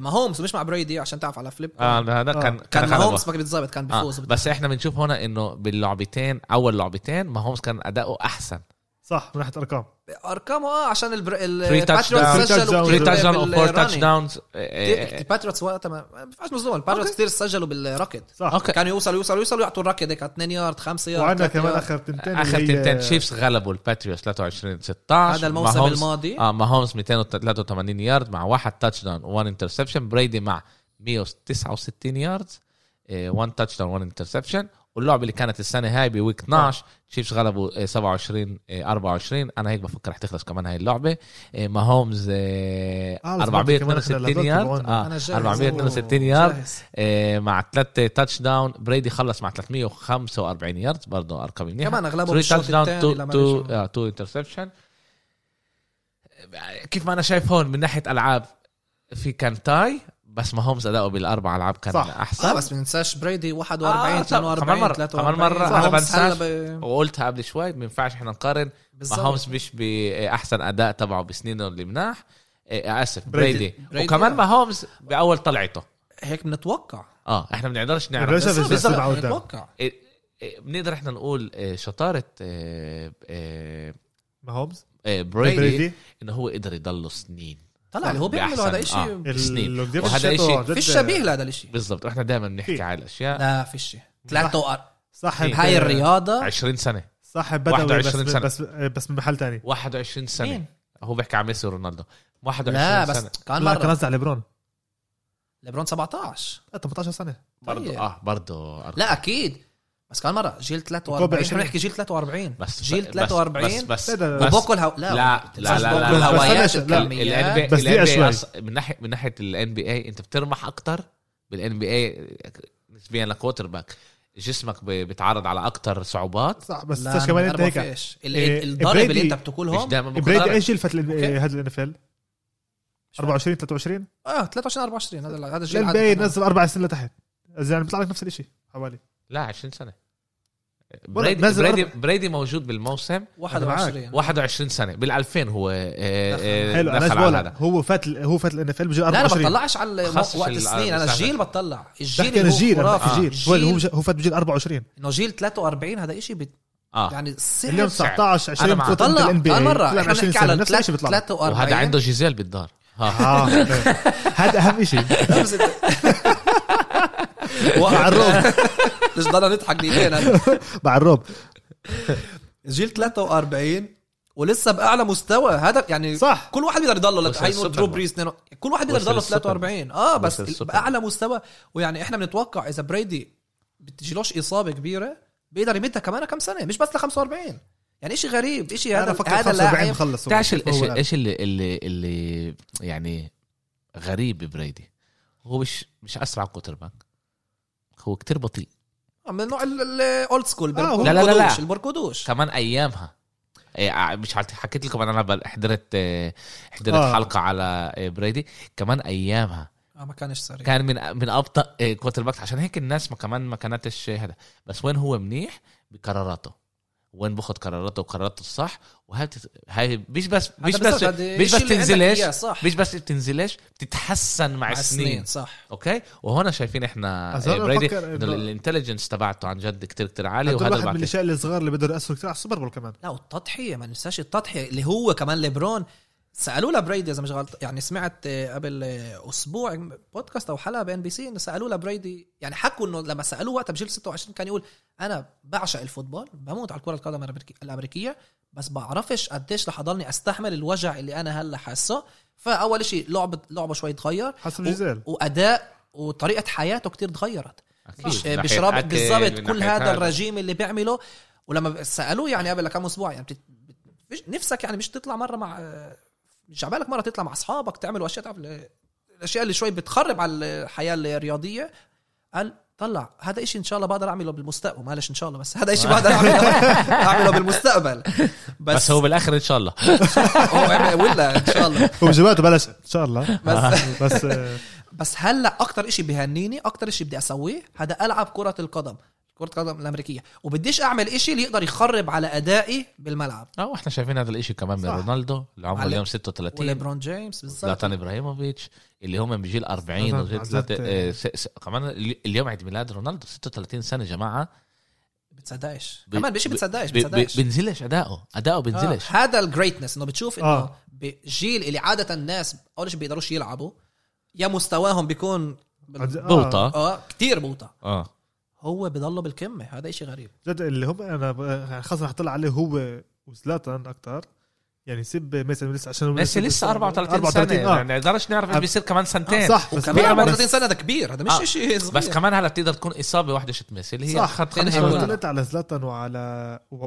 ماهومز مش مع بريدي عشان تعرف على flip آه هذا آه. كان كان خربه. هومز ما كان بيتظبط كان آه. بيفوز بس إحنا بنشوف هنا إنه باللعبتين أول لعبتين ماهومز كان أداؤه أحسن صح من ناحية أرقام. ارقامه آه عشان البر... 3 touch الباتريوتس. سجلوا 3 touchdown و 4 touch. downs الباتريوتس وقتها ما بينفعش نظلم الباتريوتس كثير سجلوا بالركض صح. okay. كانوا يوصلوا يوصلوا يوصلوا يعطوا الركض هيك 2 يارد 5 يارد وعندنا 3 كمان. آخر تنتين آخر تنتين. تشيفز غلبوا الباتريوتس 23 16 هذا الموسم ماهومز- الماضي. آه ماهومز 283 يارد مع واحد touchdown و1 interception بريدي مع 169 يارد 1 touchdown 1 interception واللعبة اللي كانت السنة هاي ب week 12 تشيفز غلبوا آه، 27 آه، 24 أنا هيك بفكر رح تخلص كمان هاي اللعبة آه، ماهومز آه، آه، بس برضه كمان إحنا 462 لازلنا يارد تبعونا. أنا آه جاهز. 462 يارد جاهز. آه، مع ثلاثة touchdown بريدي خلص مع 345 يارد برضه أرقام منيحة كمان أغلبهم 3 بالشوط touchdown الثاني 2 لما 2 رجعوا. 2 interception كيف ما أنا شايف هون من ناحية ألعاب في كان tie بس ما هومز اداؤه بالأربع ألعاب كان صح. أحسن. آه بس ما ننساش بريدي 41 آه، طب، 42 كمان مرة- 43 كمان مرة أنا هومز بنساش. ب- وقلتها قبل شوي ما ينفعش إحنا نقارن. ما. هومز مش باحسن أداء تبعه بسنينه اللي مناح. آه، آسف بريدي. بريدي, بريدي، وكمان آه. ما هومز بأول طلعته. هيك بنتوقع. آه إحنا بنقدرش نعرف. الرجل بس- بس- بس- بس- مع قدام. بنتوقع. إيه- إيه، بنقدر إحنا نقول آه، شطارة آه، آه، ما هومز آه، بريدي بريدي. إنه هو قدر يضله سنين. طلع اللي هو بأحسن- هذا شيء آه. سنين. اللي وهذا شيء إشي- جد- فيش شبيه لهذا الشيء بالضبط. إحنا دائما بنحكي في. على الاشياء لا فيش ثلاثة وأر... صاحب هاي الرياضة. 20 سنة. صاحب بدوي بس 21 سنة. بس بس من محل تاني. 21 سنة. مين؟ هو بيحكي على ميسي ورونالدو. 21 لا بس كان كان مرة. قصدي على ليبرون. ليبرون 17 لا 18 سنة. برضه طيب. آه برضه. لا أكيد. بس كان مرة جيل كوبي 43 عشرين. إحنا بنحكي جيل 43 بس جيل بس- 43 بس بس, لا، بس وبوكو الهو... لا. لا لا لا لا, بوكو لا, الهوايات بس الكميات بس دقيقة شوي. من ناحيه من ناحية الان بي اي أنت بتربح أكتر؟ بالان بي اي نسبيا لكوتر باك جسمك بيتعرض على أكتر صعوبات؟ صح بس لا كمان أنت هيك. إيه، الضرب اللي أنت مش بتاكلهم دائما بريدي إيش جيل فات. هذا الان اف ال 24 23 آه 23 24 هذا هذا الجيل الان بي عادة. نزل أربع سنين لتحت. يعني بيطلع لك نفس الشيء حوالي. لا 20 سنة. بريدي بريدي. بريدي موجود بالموسم. 21 21 سنة. بال 2000 هو آه، دخل. آه، حلو أنا بقول هذا. هو فات هو فات الان اف ال بجيل لا أنا 24 بطلعش على وقت ال- السنين أنا. الجيل بطلع. الجيل أنا هو جيل أنا خرافي. بحكي جيل. هو الجيل هو فات بجيل 24 إنه جيل 43 هذا شيء بت... آه. يعني اليوم سحر 19 20 أنا معك. بتطلع طلع الان بي كان مرة. طلع إحنا 20 بنحكي على سنه نفس الشيء بيطلع. لك. 43 وهذا عنده جيزيل بالدار. ها آه هذا أهم شيء مع الروب ليش ضلنا نضحك دقيقتين؟ مع الروب جيل 43 ولسه بأعلى مستوى. هذا يعني صح. كل واحد بيقدر يضله. السوبر درو. بريس اثنين كل واحد بيقدر يضله السوبر 43 آه بس بأعلى مستوى. ويعني إحنا بنتوقع إذا بريدي بتجيلوش إصابة كبيرة بيقدر يمدها كمان كم سنة. مش بس ل 45 يعني شيء غريب. شيء هذا فكر هذا 45 لاعب. تعرف هو إيش. إيش اللي اللي اللي يعني غريب ببريدي هو مش مش أسرع quarterback. هو كتير بطيء. من نوع ال old school آه، لا، لا، لا، لا. البركودوش. كمان أيامها. إيه، ع- مش حكيت لكم أنا بل- حضرت آه، حضرت آه. حلقة على آه، بريدي. كمان أيامها. آه ما كانش سريع. كان من من أبطأ quarterback عشان هيك الناس ما كمان ما كانتش هذا بس وين هو منيح؟ بقراراته. وين باخذ قراراته وقراراته الصح وهاي بتت- هاي مش بس مش بس مش بس تنزلش مش بس بتنزلش بتتحسن مع, مع السنين. السنين صح. أوكي؟ وهنا شايفين إحنا آه، بريدي إنه- ال intelligence تبعته عن جد كتير كتير عالي وهذا واحد من. الأشياء الصغار اللي بيقدروا يأثروا كثير على السوبر بول كمان. لا والتضحية ما ننساش التضحية اللي هو كمان ليبرون سالوه لبريدي إذا مش غلط يعني سمعت قبل أسبوع بودكاست أو حلقة ب NBC انه سالوه لبريدي يعني حكوا إنه لما سألوه وقتها بجيل 26 كان يقول أنا بعشق الفوتبول بموت على كره القدم الأمريكية بس بعرفش قديش رح أضلني أستحمل الوجع اللي أنا هلأ حاسه فأول شيء لعبه لعبه شوي تغير حسب و- جيزيل وأداء وطريقة حياته كتير تغيرت. مش أكل، بالضبط كل هذا الرجيم اللي بيعمله ولما سألوه يعني قبل كم أسبوع يعني. بت... نفسك يعني مش تطلع مرة مع مش عبالك مرة تطلع مع أصحابك تعملوا اشياء تعرف ال- الأشياء اللي شوي بتخرب على الحياة الرياضية. قال طلع هذا إشي إن شاء الله بقدر أعمله بالمستقبل. معلش إن شاء الله بس هذا إشي بقدر أعمله أعمله بالمستقبل. بس, بس هو بالآخر إن شاء الله. هو ولا إن شاء الله. هو جماعته بلاش إن شاء الله. بس بس آه، بس هلا أكتر إشي بهنيني أكتر إشي بدي أسويه هذا ألعب كرة القدم. كرة القدم الأمريكية. وبديش أعمل إشي اللي يقدر يخرب على أدائي بالملعب. آه وإحنا شايفين هذا الإشي كمان من. رونالدو اللي عمره اليوم 36 وليبرون جيمس بالضبط. زلاتان إبراهيموفيتش اللي هم بجيل 40 زلاتان- وجيل آه، كمان ال- اليوم عيد ميلاد رونالدو 36 سنة يا جماعة. بتصدقش. ب- كمان بشي بتصدقش بتصدقش. بنزلش أداؤه أداؤه بنزلش. آه. هذا الجريتنس إنه بتشوف إنه آه. آه. بجيل اللي عادة الناس أول شيء بيقدروش يلعبوا يا مستواهم بيكون آه، بوطة. آه كتير بوطة. آه. هو بضله بالكمه هذا إشي غريب جد اللي هم أنا يعني خاصة رح طلع عليه هو وزلاتان أكثر يعني سيب ميسي لسه عشان ميسي لسه 34 سنة آه يعني نقدرش نعرف إيش بيصير كمان سنتين آه، صح بس وكمان في أمل 34 سنة ده كبير هذا مش آه. إشي صغير بس كمان هلا بتقدر تكون إصابة واحدة شت ميسي اللي هي صح. شيء. طلعت على زلاتان وعلى و-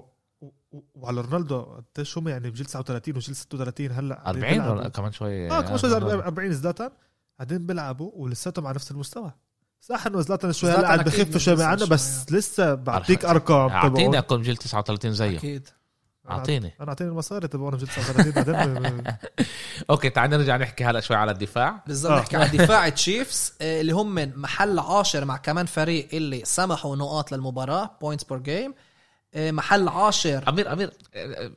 و- وعلى رونالدو قديش هم يعني بجيل 39 وجيل 36 هلا قاعدين 40 بيلعبوا. ولا كمان شوي آه كمان شوي آه. 40 زلاتان قاعدين بيلعبوا ولساتهم على نفس المستوى صح انه زلاتان شوي هلا قاعد بخف شوي لسه معنا بس لسه بعطيك أرقام أعطيني اكون جيل 39 زيه أكيد. أعطيني. أنا أعطيني المصاري تبعه جيل 39 بعدين. أوكي تعال نرجع نحكي هلا شوي على الدفاع. بالضبط آه. نحكي عن دفاع تشيفز آه، اللي هم من محل عاشر مع كمان فريق اللي سمحوا نقاط للمباراة points per game محل عاشر. أمير أمير آه،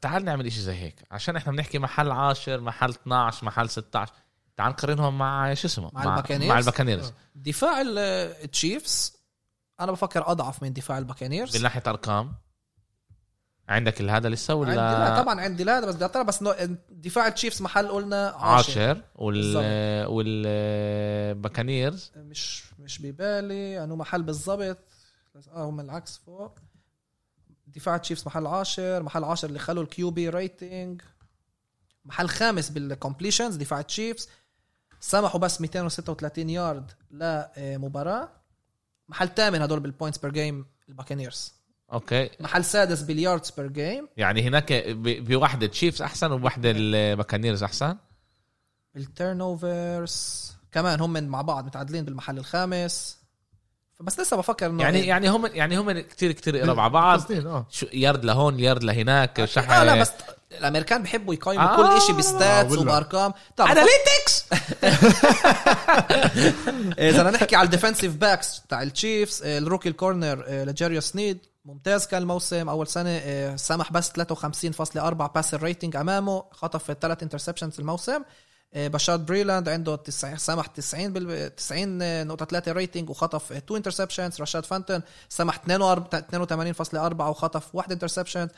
تعال نعمل إشي زي هيك. عشان إحنا بنحكي محل 10 محل 12 محل 16 تعال نقارنهم مع شو اسمه؟ مع الباكانيرز؟ مع الباكانيرز. دفاع التشيفز أنا بفكر أضعف من دفاع الباكانيرز. من ناحية أرقام. عندك هذا لسه ولا؟ عندي لا طبعا عندي لا بس بدي أطلع بس دفاع التشيفز محل قلنا عاشر. 10 وال. والباكانيرز مش مش ببالي. انه محل بالضبط. بس آه هم العكس فوق. دفاع تشيفز محل عاشر. محل عاشر اللي خلوا ال QB rating محل خامس بال completions دفاع تشيفز سمحوا بس 236 يارد لمباراة. محل ثامن هدول بال points per game الباكانيرز أوكي. محل سادس بال yards per game يعني هناك بوحده تشيفز أحسن وبوحده الباكانيرز أحسن؟ بال turnovers كمان هم مع بعض متعادلين بالمحل الخامس. فبس لسه بفكر إنه يعني يعني هم يعني هم كثير كثير قرب على بعض. سنين آه. شو يارد لهون يارد لهناك شح آه لا بس الأمريكان بيحبوا يقيموا آه، كل شيء ب stats ولا. وبارقام طبعا analytics إذا بدنا نحكي على ال defensive backs تاع التشيفز آه، ال rookie ال corner آه، لجيريوس سنيد ممتاز كان الموسم. أول سنة آه، سمح بس 53.4 pass rating أمامه. خطف ثلاث interceptions الموسم. آه، باشاد بريلاند عنده 90 سمح 90 بال 90 نقطة 3 rating وخطف 2 interceptions رشاد فانتون سمح 82.4 وخطف واحد interception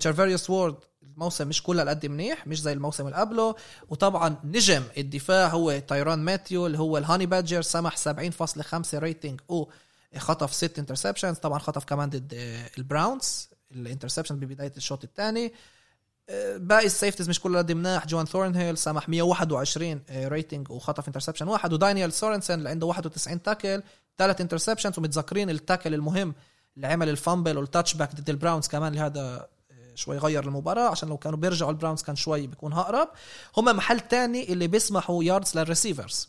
تشارفيريوس وورد الموسم مش كله قد منيح مش زي الموسم اللي قبله. وطبعا نجم الدفاع هو تايران ماتيو اللي هو ال Honey Badger سمح 70.5 rating وخطف ست interceptions طبعا خطف كمان ضد آه، البراونز ال interception ببداية الشوط الثاني. باقي ال safeties مش كله قد مناح. جوان ثورنهيل سمح 121 rating وخطف interception واحد ودانيال سورنسن اللي عنده 91 tackle ثلاث interceptions ومتذكرين ال tackle المهم اللي عمل ال fumble وال touchback ضد البراونز كمان اللي هذا آه، شوي غير المباراة عشان لو كانوا بيرجعوا البراونز كان شوي بيكون أقرب هم محل تاني اللي بيسمحوا yards لل receivers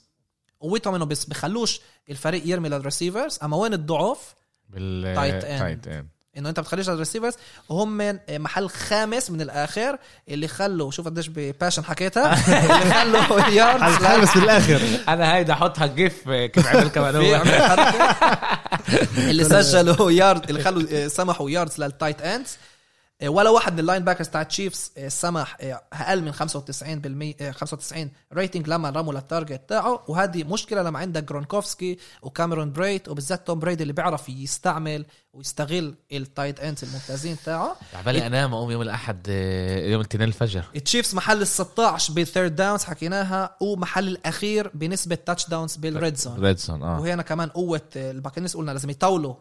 قوتهم إنه بس بخلوش الفريق يرمي لل receivers أما وين الضعف؟ بال Tight end. تايت اند انه انت بتخليش ال receivers وهم من محل خامس من الآخر اللي خلوا شوف قديش بباشن حكيتها اللي خلوا على yards الخامس بالآخر. أنا هيدا أحطها جيف كيف عمل كمان هو. اللي سجلوا يارد اللي خلوا سمحوا yards لل tight ends ولا واحد من ال linebackers تاع تشيفز سمح أقل من 95 بالمية 95 rating لما رموا لل target تاعه وهذه مشكلة لما عندك جرونكوفسكي وكاميرون بريت وبالذات توم بريدي اللي بيعرف يستعمل ويستغل ال tight ends الممتازين تاعه عبالي أنام أقوم يوم الأحد آه، يوم الاثنين الفجر. التشيفز محل ال 16 بال third downs حكيناها ومحل الأخير بنسبة touchdowns بال red zone red zone آه. وهنا كمان قوة ال Bucs قلنا لازم يطولوا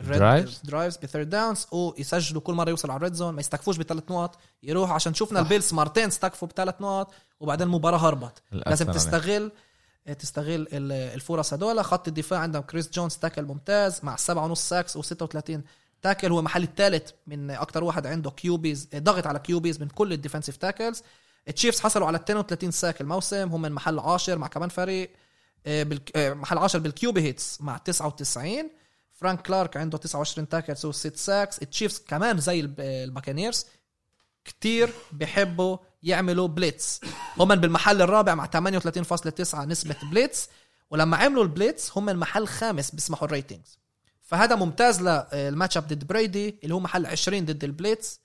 drives؟ drives ب third downs ويسجلوا كل مرة يوصلوا على ال red zone ما يستكفوش بثلاث نقط يروحوا عشان شفنا البيلز مرتين استكفوا بثلاث نقط وبعدين المباراة هربت. لازم عليه. تستغل تستغل ال- الفرص هدول. خط الدفاع عندهم كريس جونز tackle ممتاز مع سبعة ونص sacks و36 tackle. هو محل الثالث من أكتر واحد عنده QBs ضغط على QBs من كل ال defensive tackles التشيفز حصلوا على 32 sack الموسم هم من محل 10 مع كمان فريق آه، آه، محل 10 بال QB hits مع 99 فرانك كلارك عنده 29 tackles و6 sacks التشيفز كمان زي الب- الباكانيرز كتير بيحبوا يعملوا blitz هم بالمحل الرابع مع 38.9 نسبة blitz ولما عملوا ال blitz هم المحل خامس بيسمحوا ال ratings فهذا ممتاز لل match up ضد بريدي اللي هو محل 20 ضد ال blitz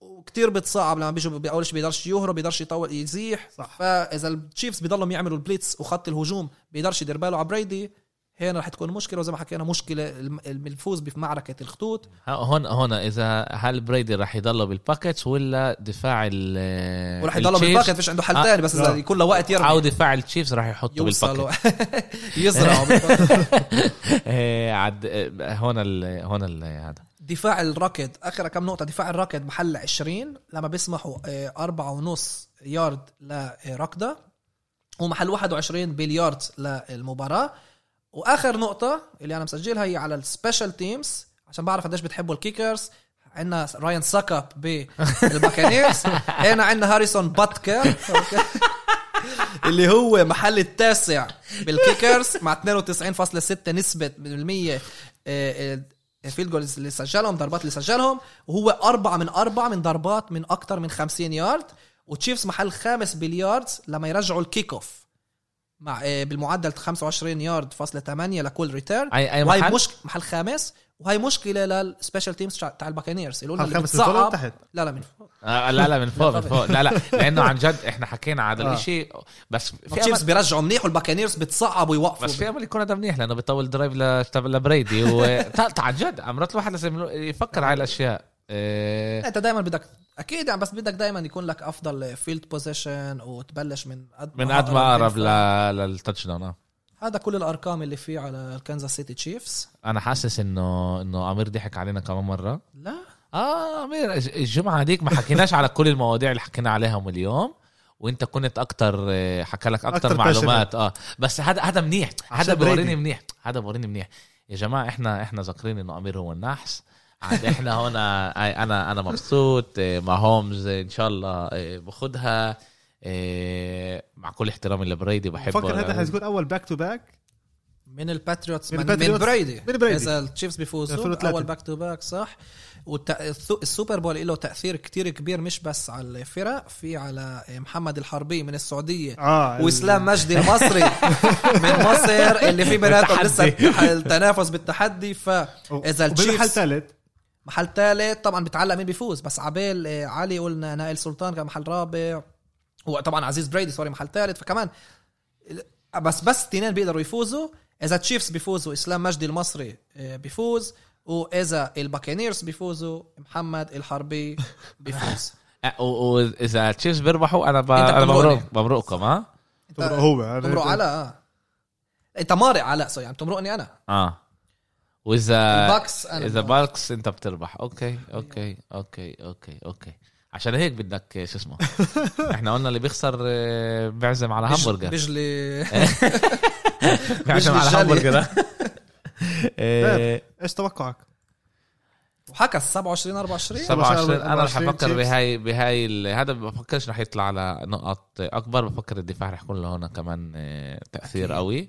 وكتير بتصعب لما بيجوا شيء بيقدرش يهرب بيقدرش يطول يزيح. صح. فإذا التشيفز بيضلهم يعملوا ال blitz وخط الهجوم بيقدرش يدير باله على بريدي هنا رح تكون مشكلة وزي ما حكينا مشكلة الم- الفوز بمعركة الخطوط. هون هون إذا هل بريدي راح يضله بال pocket ولا دفاع ال وراح يضلوا التشيفز؟ بال pocket فيش عنده حل آه، ثاني بس اذا. يكون له وقت يرمي. أو دفاع التشيفز راح يحطه يزرعوا إيه، عد إيه، هون ال هون ال هذا. دفاع الركض اخر كم نقطة؟ دفاع الركض محل 20 لما بيسمحوا آه، أربعة ونص يارد لركضة ومحل 21 باليارد للمباراة. وآخر نقطة اللي أنا مسجلها هي على ال special teams عشان بعرف قديش بتحبوا ال kickers عندنا راين ساكا بالباكانيرز هنا عندنا هاريسون باتكر. اللي هو محل التاسع بال kickers مع 92.6 نسبة بالمية ال field goals اللي سجلهم ضربات اللي سجلهم. وهو أربعة من أربعة من ضربات من أكتر من 50 يارد وتشيفز محل خامس بال yards لما يرجعوا ال kick off مع آه، بالمعدل 25 يارد فاصلة 8 لكل return اي أي وهي محل؟ مش محل خامس وهي مشكلة لل special teams تاع الباكانيرز فوق ولا بتصعب. تحت لا لا من فوق. آه لا لا من فوق من فوق. لا لا لأنه عن جد إحنا حكينا على هذا آه. الشيء بس في التشيفز أمل بيرجعوا منيح والباكانيرز بتصعب ويوقفوا. بس في امل يكون هذا منيح لأنه بيطول drive لبريدي و عن جد مرات الواحد لازم يفكر على الأشياء. انت دائما بدك أكيد يعني بس بدك دائما يكون لك أفضل field position وتبلش من قد من قد ما أقرب لل touch down آه. هذا كل الأرقام اللي فيه على الكنزاس سيتي تشيفز. أنا حاسس انه إنه أمير ضحك علينا كمان مرة. لا؟ آه أمير الج- الجمعة هذيك ما حكيناش على كل المواضيع اللي حكينا عليهم اليوم وأنت كنت أكتر آه، حكى لك أكتر, أكتر معلومات آه. بس هذا هذا منيح هذا بوريني. منيح هذا بوريني منيح. يا جماعة إحنا إحنا ذاكرين إنه أمير هو النحس. عاد إحنا هنا آه، أنا أنا مبسوط آه، ماهومز آه، إن شاء الله آه، باخدها آه، مع كل احترامي لبريدي بحبه بفكر هذا حيكون أول back to back من الباتريوتس من من, من. بريدي من بريدي. إذا التشيفز بيفوزوا 2003. أول back to back صح والسوبر بول له تأثير كتير كبير مش بس على الفرق في على محمد الحربي من السعودية آه وإسلام مجدي المصري من مصر اللي في بيناتهم لسه بالتحدي. التنافس بالتحدي فاذا التشيفز ثالث محل ثالث طبعا بتعلق مين بيفوز بس عبال آه، علي قلنا نائل سلطان كان محل رابع. وطبعا عزيز بريدي sorry محل ثالث فكمان بس بس اثنين بيقدروا يفوزوا. إذا تشيفز بيفوزوا إسلام مجدي المصري آه، بيفوز. وإذا الباكينيرز بيفوزوا محمد الحربي بيفوز. آه، وإذا تشيفز بيربحوا أنا ب... أنا. مبروك مبروككم ها؟ تمرق هو تمرق علاء آه. أنت مارق علاء sorry يعني تمرقني أنا. آه. وإذا الباكس أنا إذا بالكس أنت بتربح. okay okay okay okay okay. عشان هيك بدك شو اسمه؟ إحنا قلنا اللي بيخسر آه، بيعزم على همبرجر بيجلي. بيعزم على. همبرجر آه، إيش توقعك؟ وحكى 27 24 27 أنا رح 24 أفكر. بهاي بهاي ال- هذا ما بفكرش رح يطلع على نقط أكبر. بفكر الدفاع رح يكون له هنا كمان آه، تأثير قوي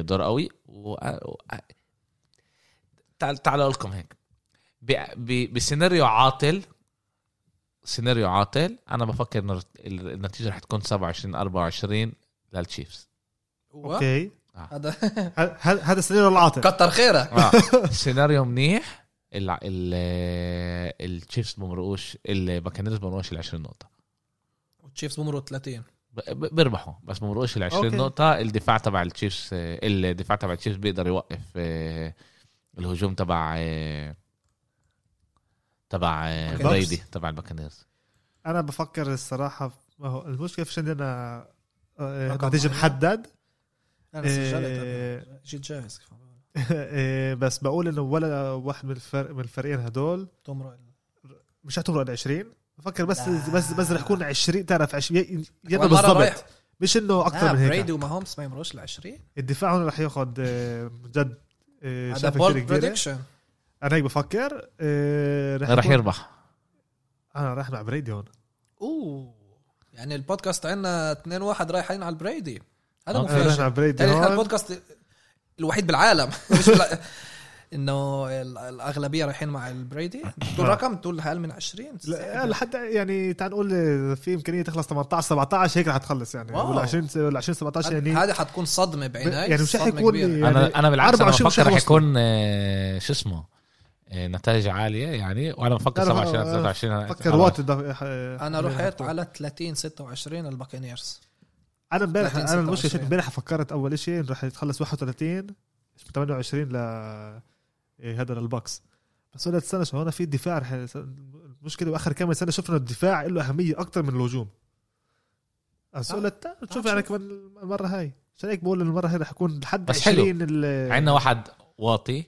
دور قوي. و... تعال تعالوا أقول لكم هيك. ب... ب... بسيناريو عاطل سيناريو عاطل أنا بفكر إنه ال- النتيجة رح تكون 27 24 للتشيفز. okay. okay هذا هذا السنين العاطل. كتر خيرك. آه. سيناريو منيح. ال... ال... التشيفز بمرقوش الباكانيرز بمرقوش ال 20 نقطة. والتشيفز بمروا 30 ب- ب- بيربحوا بس بمرقوش ال 20 okay. نقطة. الدفاع تبع التشيفز آه، الدفاع تبع التشيفز بيقدر يوقف آه، الهجوم تبع آه، تبع آه،. بريدي تبع الباكانيرز أنا بفكر الصراحة ما هو المشكلة فيش عندنا آه، نتيجة. محدد أنا سجلت إيه. جيت جاهز. إيه، بس بقول إنه ولا واحد من الفرق من الفريقين هدول توم رويل مش هتمرق 20 بفكر بس لا. بس بس رح يكون 20 تعرف 20 ي- يلا. بالضبط مش إنه أكثر من هيك بريدي وماهومز ما يمروش ل 20 الدفاع هون رح ياخذ آه، جد آه، هذا شافة بول. بريدكشن أنا هيك بفكر آه، رح يكون- يربح. أنا رايح مع بريدي هون. أوه. يعني البودكاست عندنا 2 1 رايحين على البريدي هذا رايح مفاجئ. مع بريدي تاني إحنا هون. البودكاست الوحيد بالعالم. مش. إنه ال- الأغلبية رايحين مع البريدي تقول آه. رقم تقول أقل من 20 لا لحد يعني تعال نقول آه، في إمكانية تخلص 18 17 هيك رح تخلص يعني. ولا 20 ولا 20 17 يعني هذه حتكون صدمة بعيني يعني مش رح صدمة يكون. يعني أنا أنا بالعكس أنا 24 مش بفكر رح. يكون آه، شو اسمه آه، نتائج عالية يعني وأنا بفكر لا، لا، 27 آه، 23 فكر خلاص. وقت آه، أنا اللي رحت. على 30 26 الباكينيرز أنا امبارح 30 أنا المشكلة 26. شفت امبارح فكرت أول شيء رح يتخلص 31 28 ل هذا للبوكس. بس قلت استنى شو هون في الدفاع رح المشكلة واخر كم سنة شفنا الدفاع له أهمية أكثر من الهجوم. تعال نشوف آه، يعني. كمان المرة هاي. عشان هيك بقول المرة هاي رح يكون لحد بس حلو. 20 ال- عندنا واحد واطي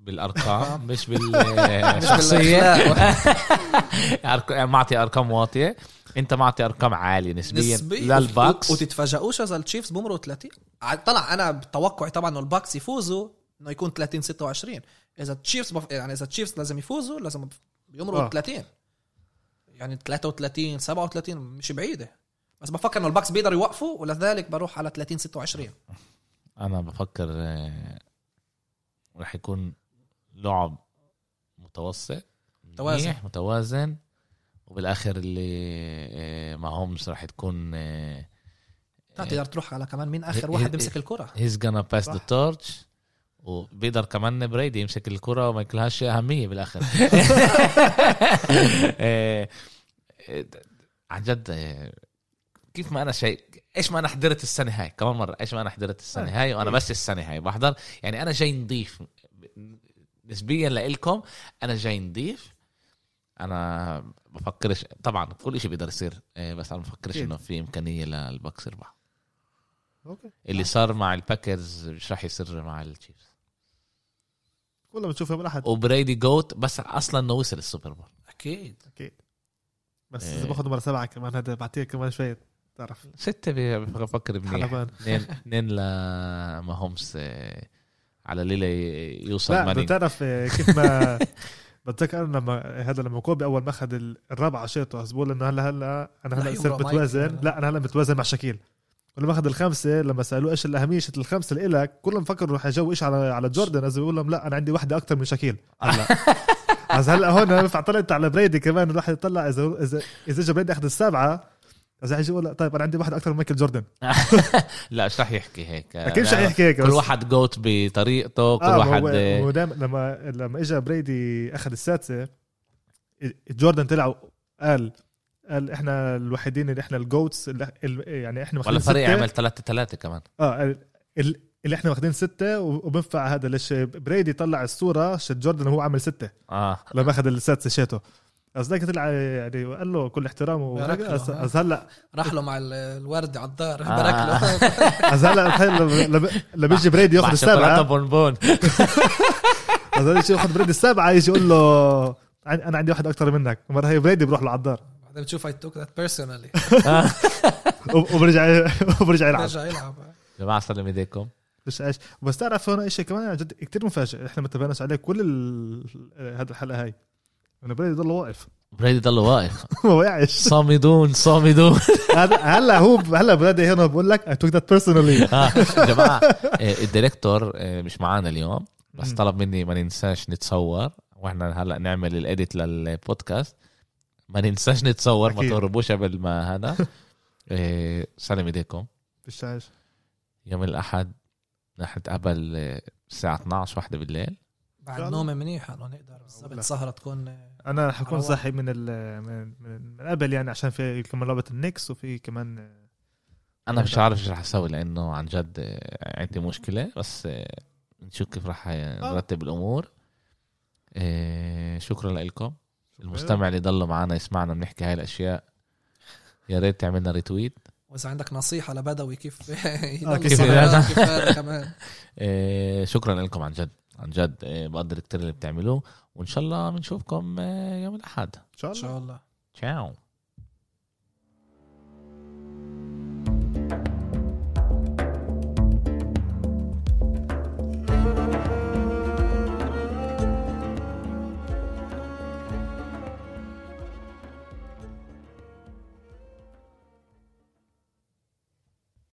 بالأرقام مش بالشخصيه. أرق- معطي أرقام واطية. أنت معطي أرقام عالية نسبيا نسبي لل Bucs وتتفاجئوش اذا ال Chiefs بمروا 30 ع- طلع أنا بتوقعي طبعا إنه ال Bucs يفوزوا إنه يكون 30 26 إذا ال Chiefs بف... يعني إذا ال Chiefs لازم يفوزوا لازم يمروا آه. آه. 30 يعني 33 37 مش بعيدة بس بفكر إنه ال Bucs بيقدروا يوقفوا ولذلك بروح على 30 26 أنا بفكر آه، رح يكون لعب متوسط متوازن. منيح، متوازن وبالآخر اللي آه، ماهومز رح تكون آه، تقدر تروح على كمان مين آخر واحد بيمسك الكرة he's gonna pass that صح. وبيقدر كمان بريدي يمسك الكرة وما يكلهاش أهمية بالآخر. آه، آه، عن جد آه، كيف ما أنا شيء إيش ما أنا حضرت السنة هاي؟ كمان مرة إيش ما أنا حضرت السنة هاي؟ وأنا بس السنة هاي بحضر. يعني أنا جاي نضيف. نسبيا لإلكم أنا جاي نضيف. أنا بفكرش طبعا كل شيء بيقدر يصير بس أنا بفكرش. إنه في إمكانية لل Bucs يربح okay. اللي صار مع ال Packers مش راح يصير مع ال Chiefs. كلنا بنشوف يوم الاحد وبريدي GOAT بس أصلا إنه وصل ال Super Bowl. أكيد. أكيد. بس إيه. إذا باخذ مرة سبعة كمان هذا بعطيه كمان شوية تعرف ستة بفكر منيح. حلبان. اثنين اثنين لماهومز آه، على ليلة يوصل لا بتعرف آه، كيف ما بتذكر أنا لما هذا لما كوبي أول ما أخذ ال- الرابعه شيطة بس بقول إنه هلا هلا أنا لا هلا صرت ولا- لا أنا هلا بتوازن مع شاكيل. ولما اخذ الخمسه لما سألوه إيش الأهمية شت الخمسه لإلك كلهم فكروا رح يجوا إيش على على جوردن. اذا بيقول لهم لا أنا عندي واحدة أكثر من شاكيل. هلا. بس هلأ هون فطلعت على بريدي كمان الواحد يطلع إذا اذا إذا اجى بريدي أخذ السبعه إذا حيجي يقول لا، طيب أنا عندي واحد أكثر من مايكل جوردن. لا إيش راح يحكي هيك. أكيد مش حيحكي هيك كل بس- واحد GOAT بطريقته كل آه واحد هو آه، هو دايما لما لما اجى بريدي أخذ السادسة جوردن طلع قال قال إحنا الوحيدين اللي إحنا ال GOATs اللي ال- يعني إحنا ولا ماخذين فريق ستة. عمل ثلاثة ثلاثة كمان. آه ال- ال- اللي إحنا واخدين ستة وبنفع هذا. ليش بريدي طلع الصورة شت جوردن وهو عمل ستة. آه. لما أخذ السادسة بس ذاك طلع يعني وقال له كل احترام بارك له، بس ها. بس هلا راح له مع ال- الورد على الدار. آه. بارك له بس هلا لما- بيجي بريدي ياخذ السبعة بونبون. بس هلا يجي ياخذ بريدي السبعة يجي يقول له أنا عندي واحد أكثر منك. مرة هي بريدي بروح له على الدار. بعدين بتشوف اي توك ذات بيرسونالي وب- وبرجع وبرجع يلعب. بيرجع يلعب. جماعة سلم ايديكم مش إيش؟ بس تعرف هون شيء كمان؟ عن جد كثير مفاجئ. إحنا ما انتبهناش عليه كل ال... هذا الحلقة هاي. إنه بريدي ضل واقف. بريدي ضل واقف. ما وقعش. صامدون صامدون هلا هو هلا بريدي هنا بقول لك I took that personally آه، جماعة آه، ال director آه، مش معانا اليوم بس. طلب مني ما ننساش نتصور. وإحنا هلا نعمل ال edit للبودكاست. ما ننساش نتصور ما أكيد. تهربوش قبل ما هذا آه، سلم ايديكم عايش يوم الأحد رح نتقابل آه، الساعة 12 واحدة بالليل. بعد. نومه منيح انه نقدر. بالضبط. سهره تكون أنا رح أكون على صاحي من ال من, من, من قبل يعني عشان في كمان لعبه النكس وفي كمان أنا مش عارف إيش رح أسوي لأنه عن جد آه، عندي مشكلة. بس آه، نشوف كيف رح نرتب الأمور. آه، شكرا لكم. المستمع اللي ضل معنا يسمعنا بنحكي هاي الأشياء. يا ريت تعملنا ريتويت وإذا عندك نصيحة لبدوي كيف آه، كيف هذا كمان؟ آه، شكرا لكم عن جد. عن جد آه، بقدر كتير اللي بتعملوه. وإن شاء الله بنشوفكم يوم الأحد. إن شاء إن الله شاء الله. تشاو.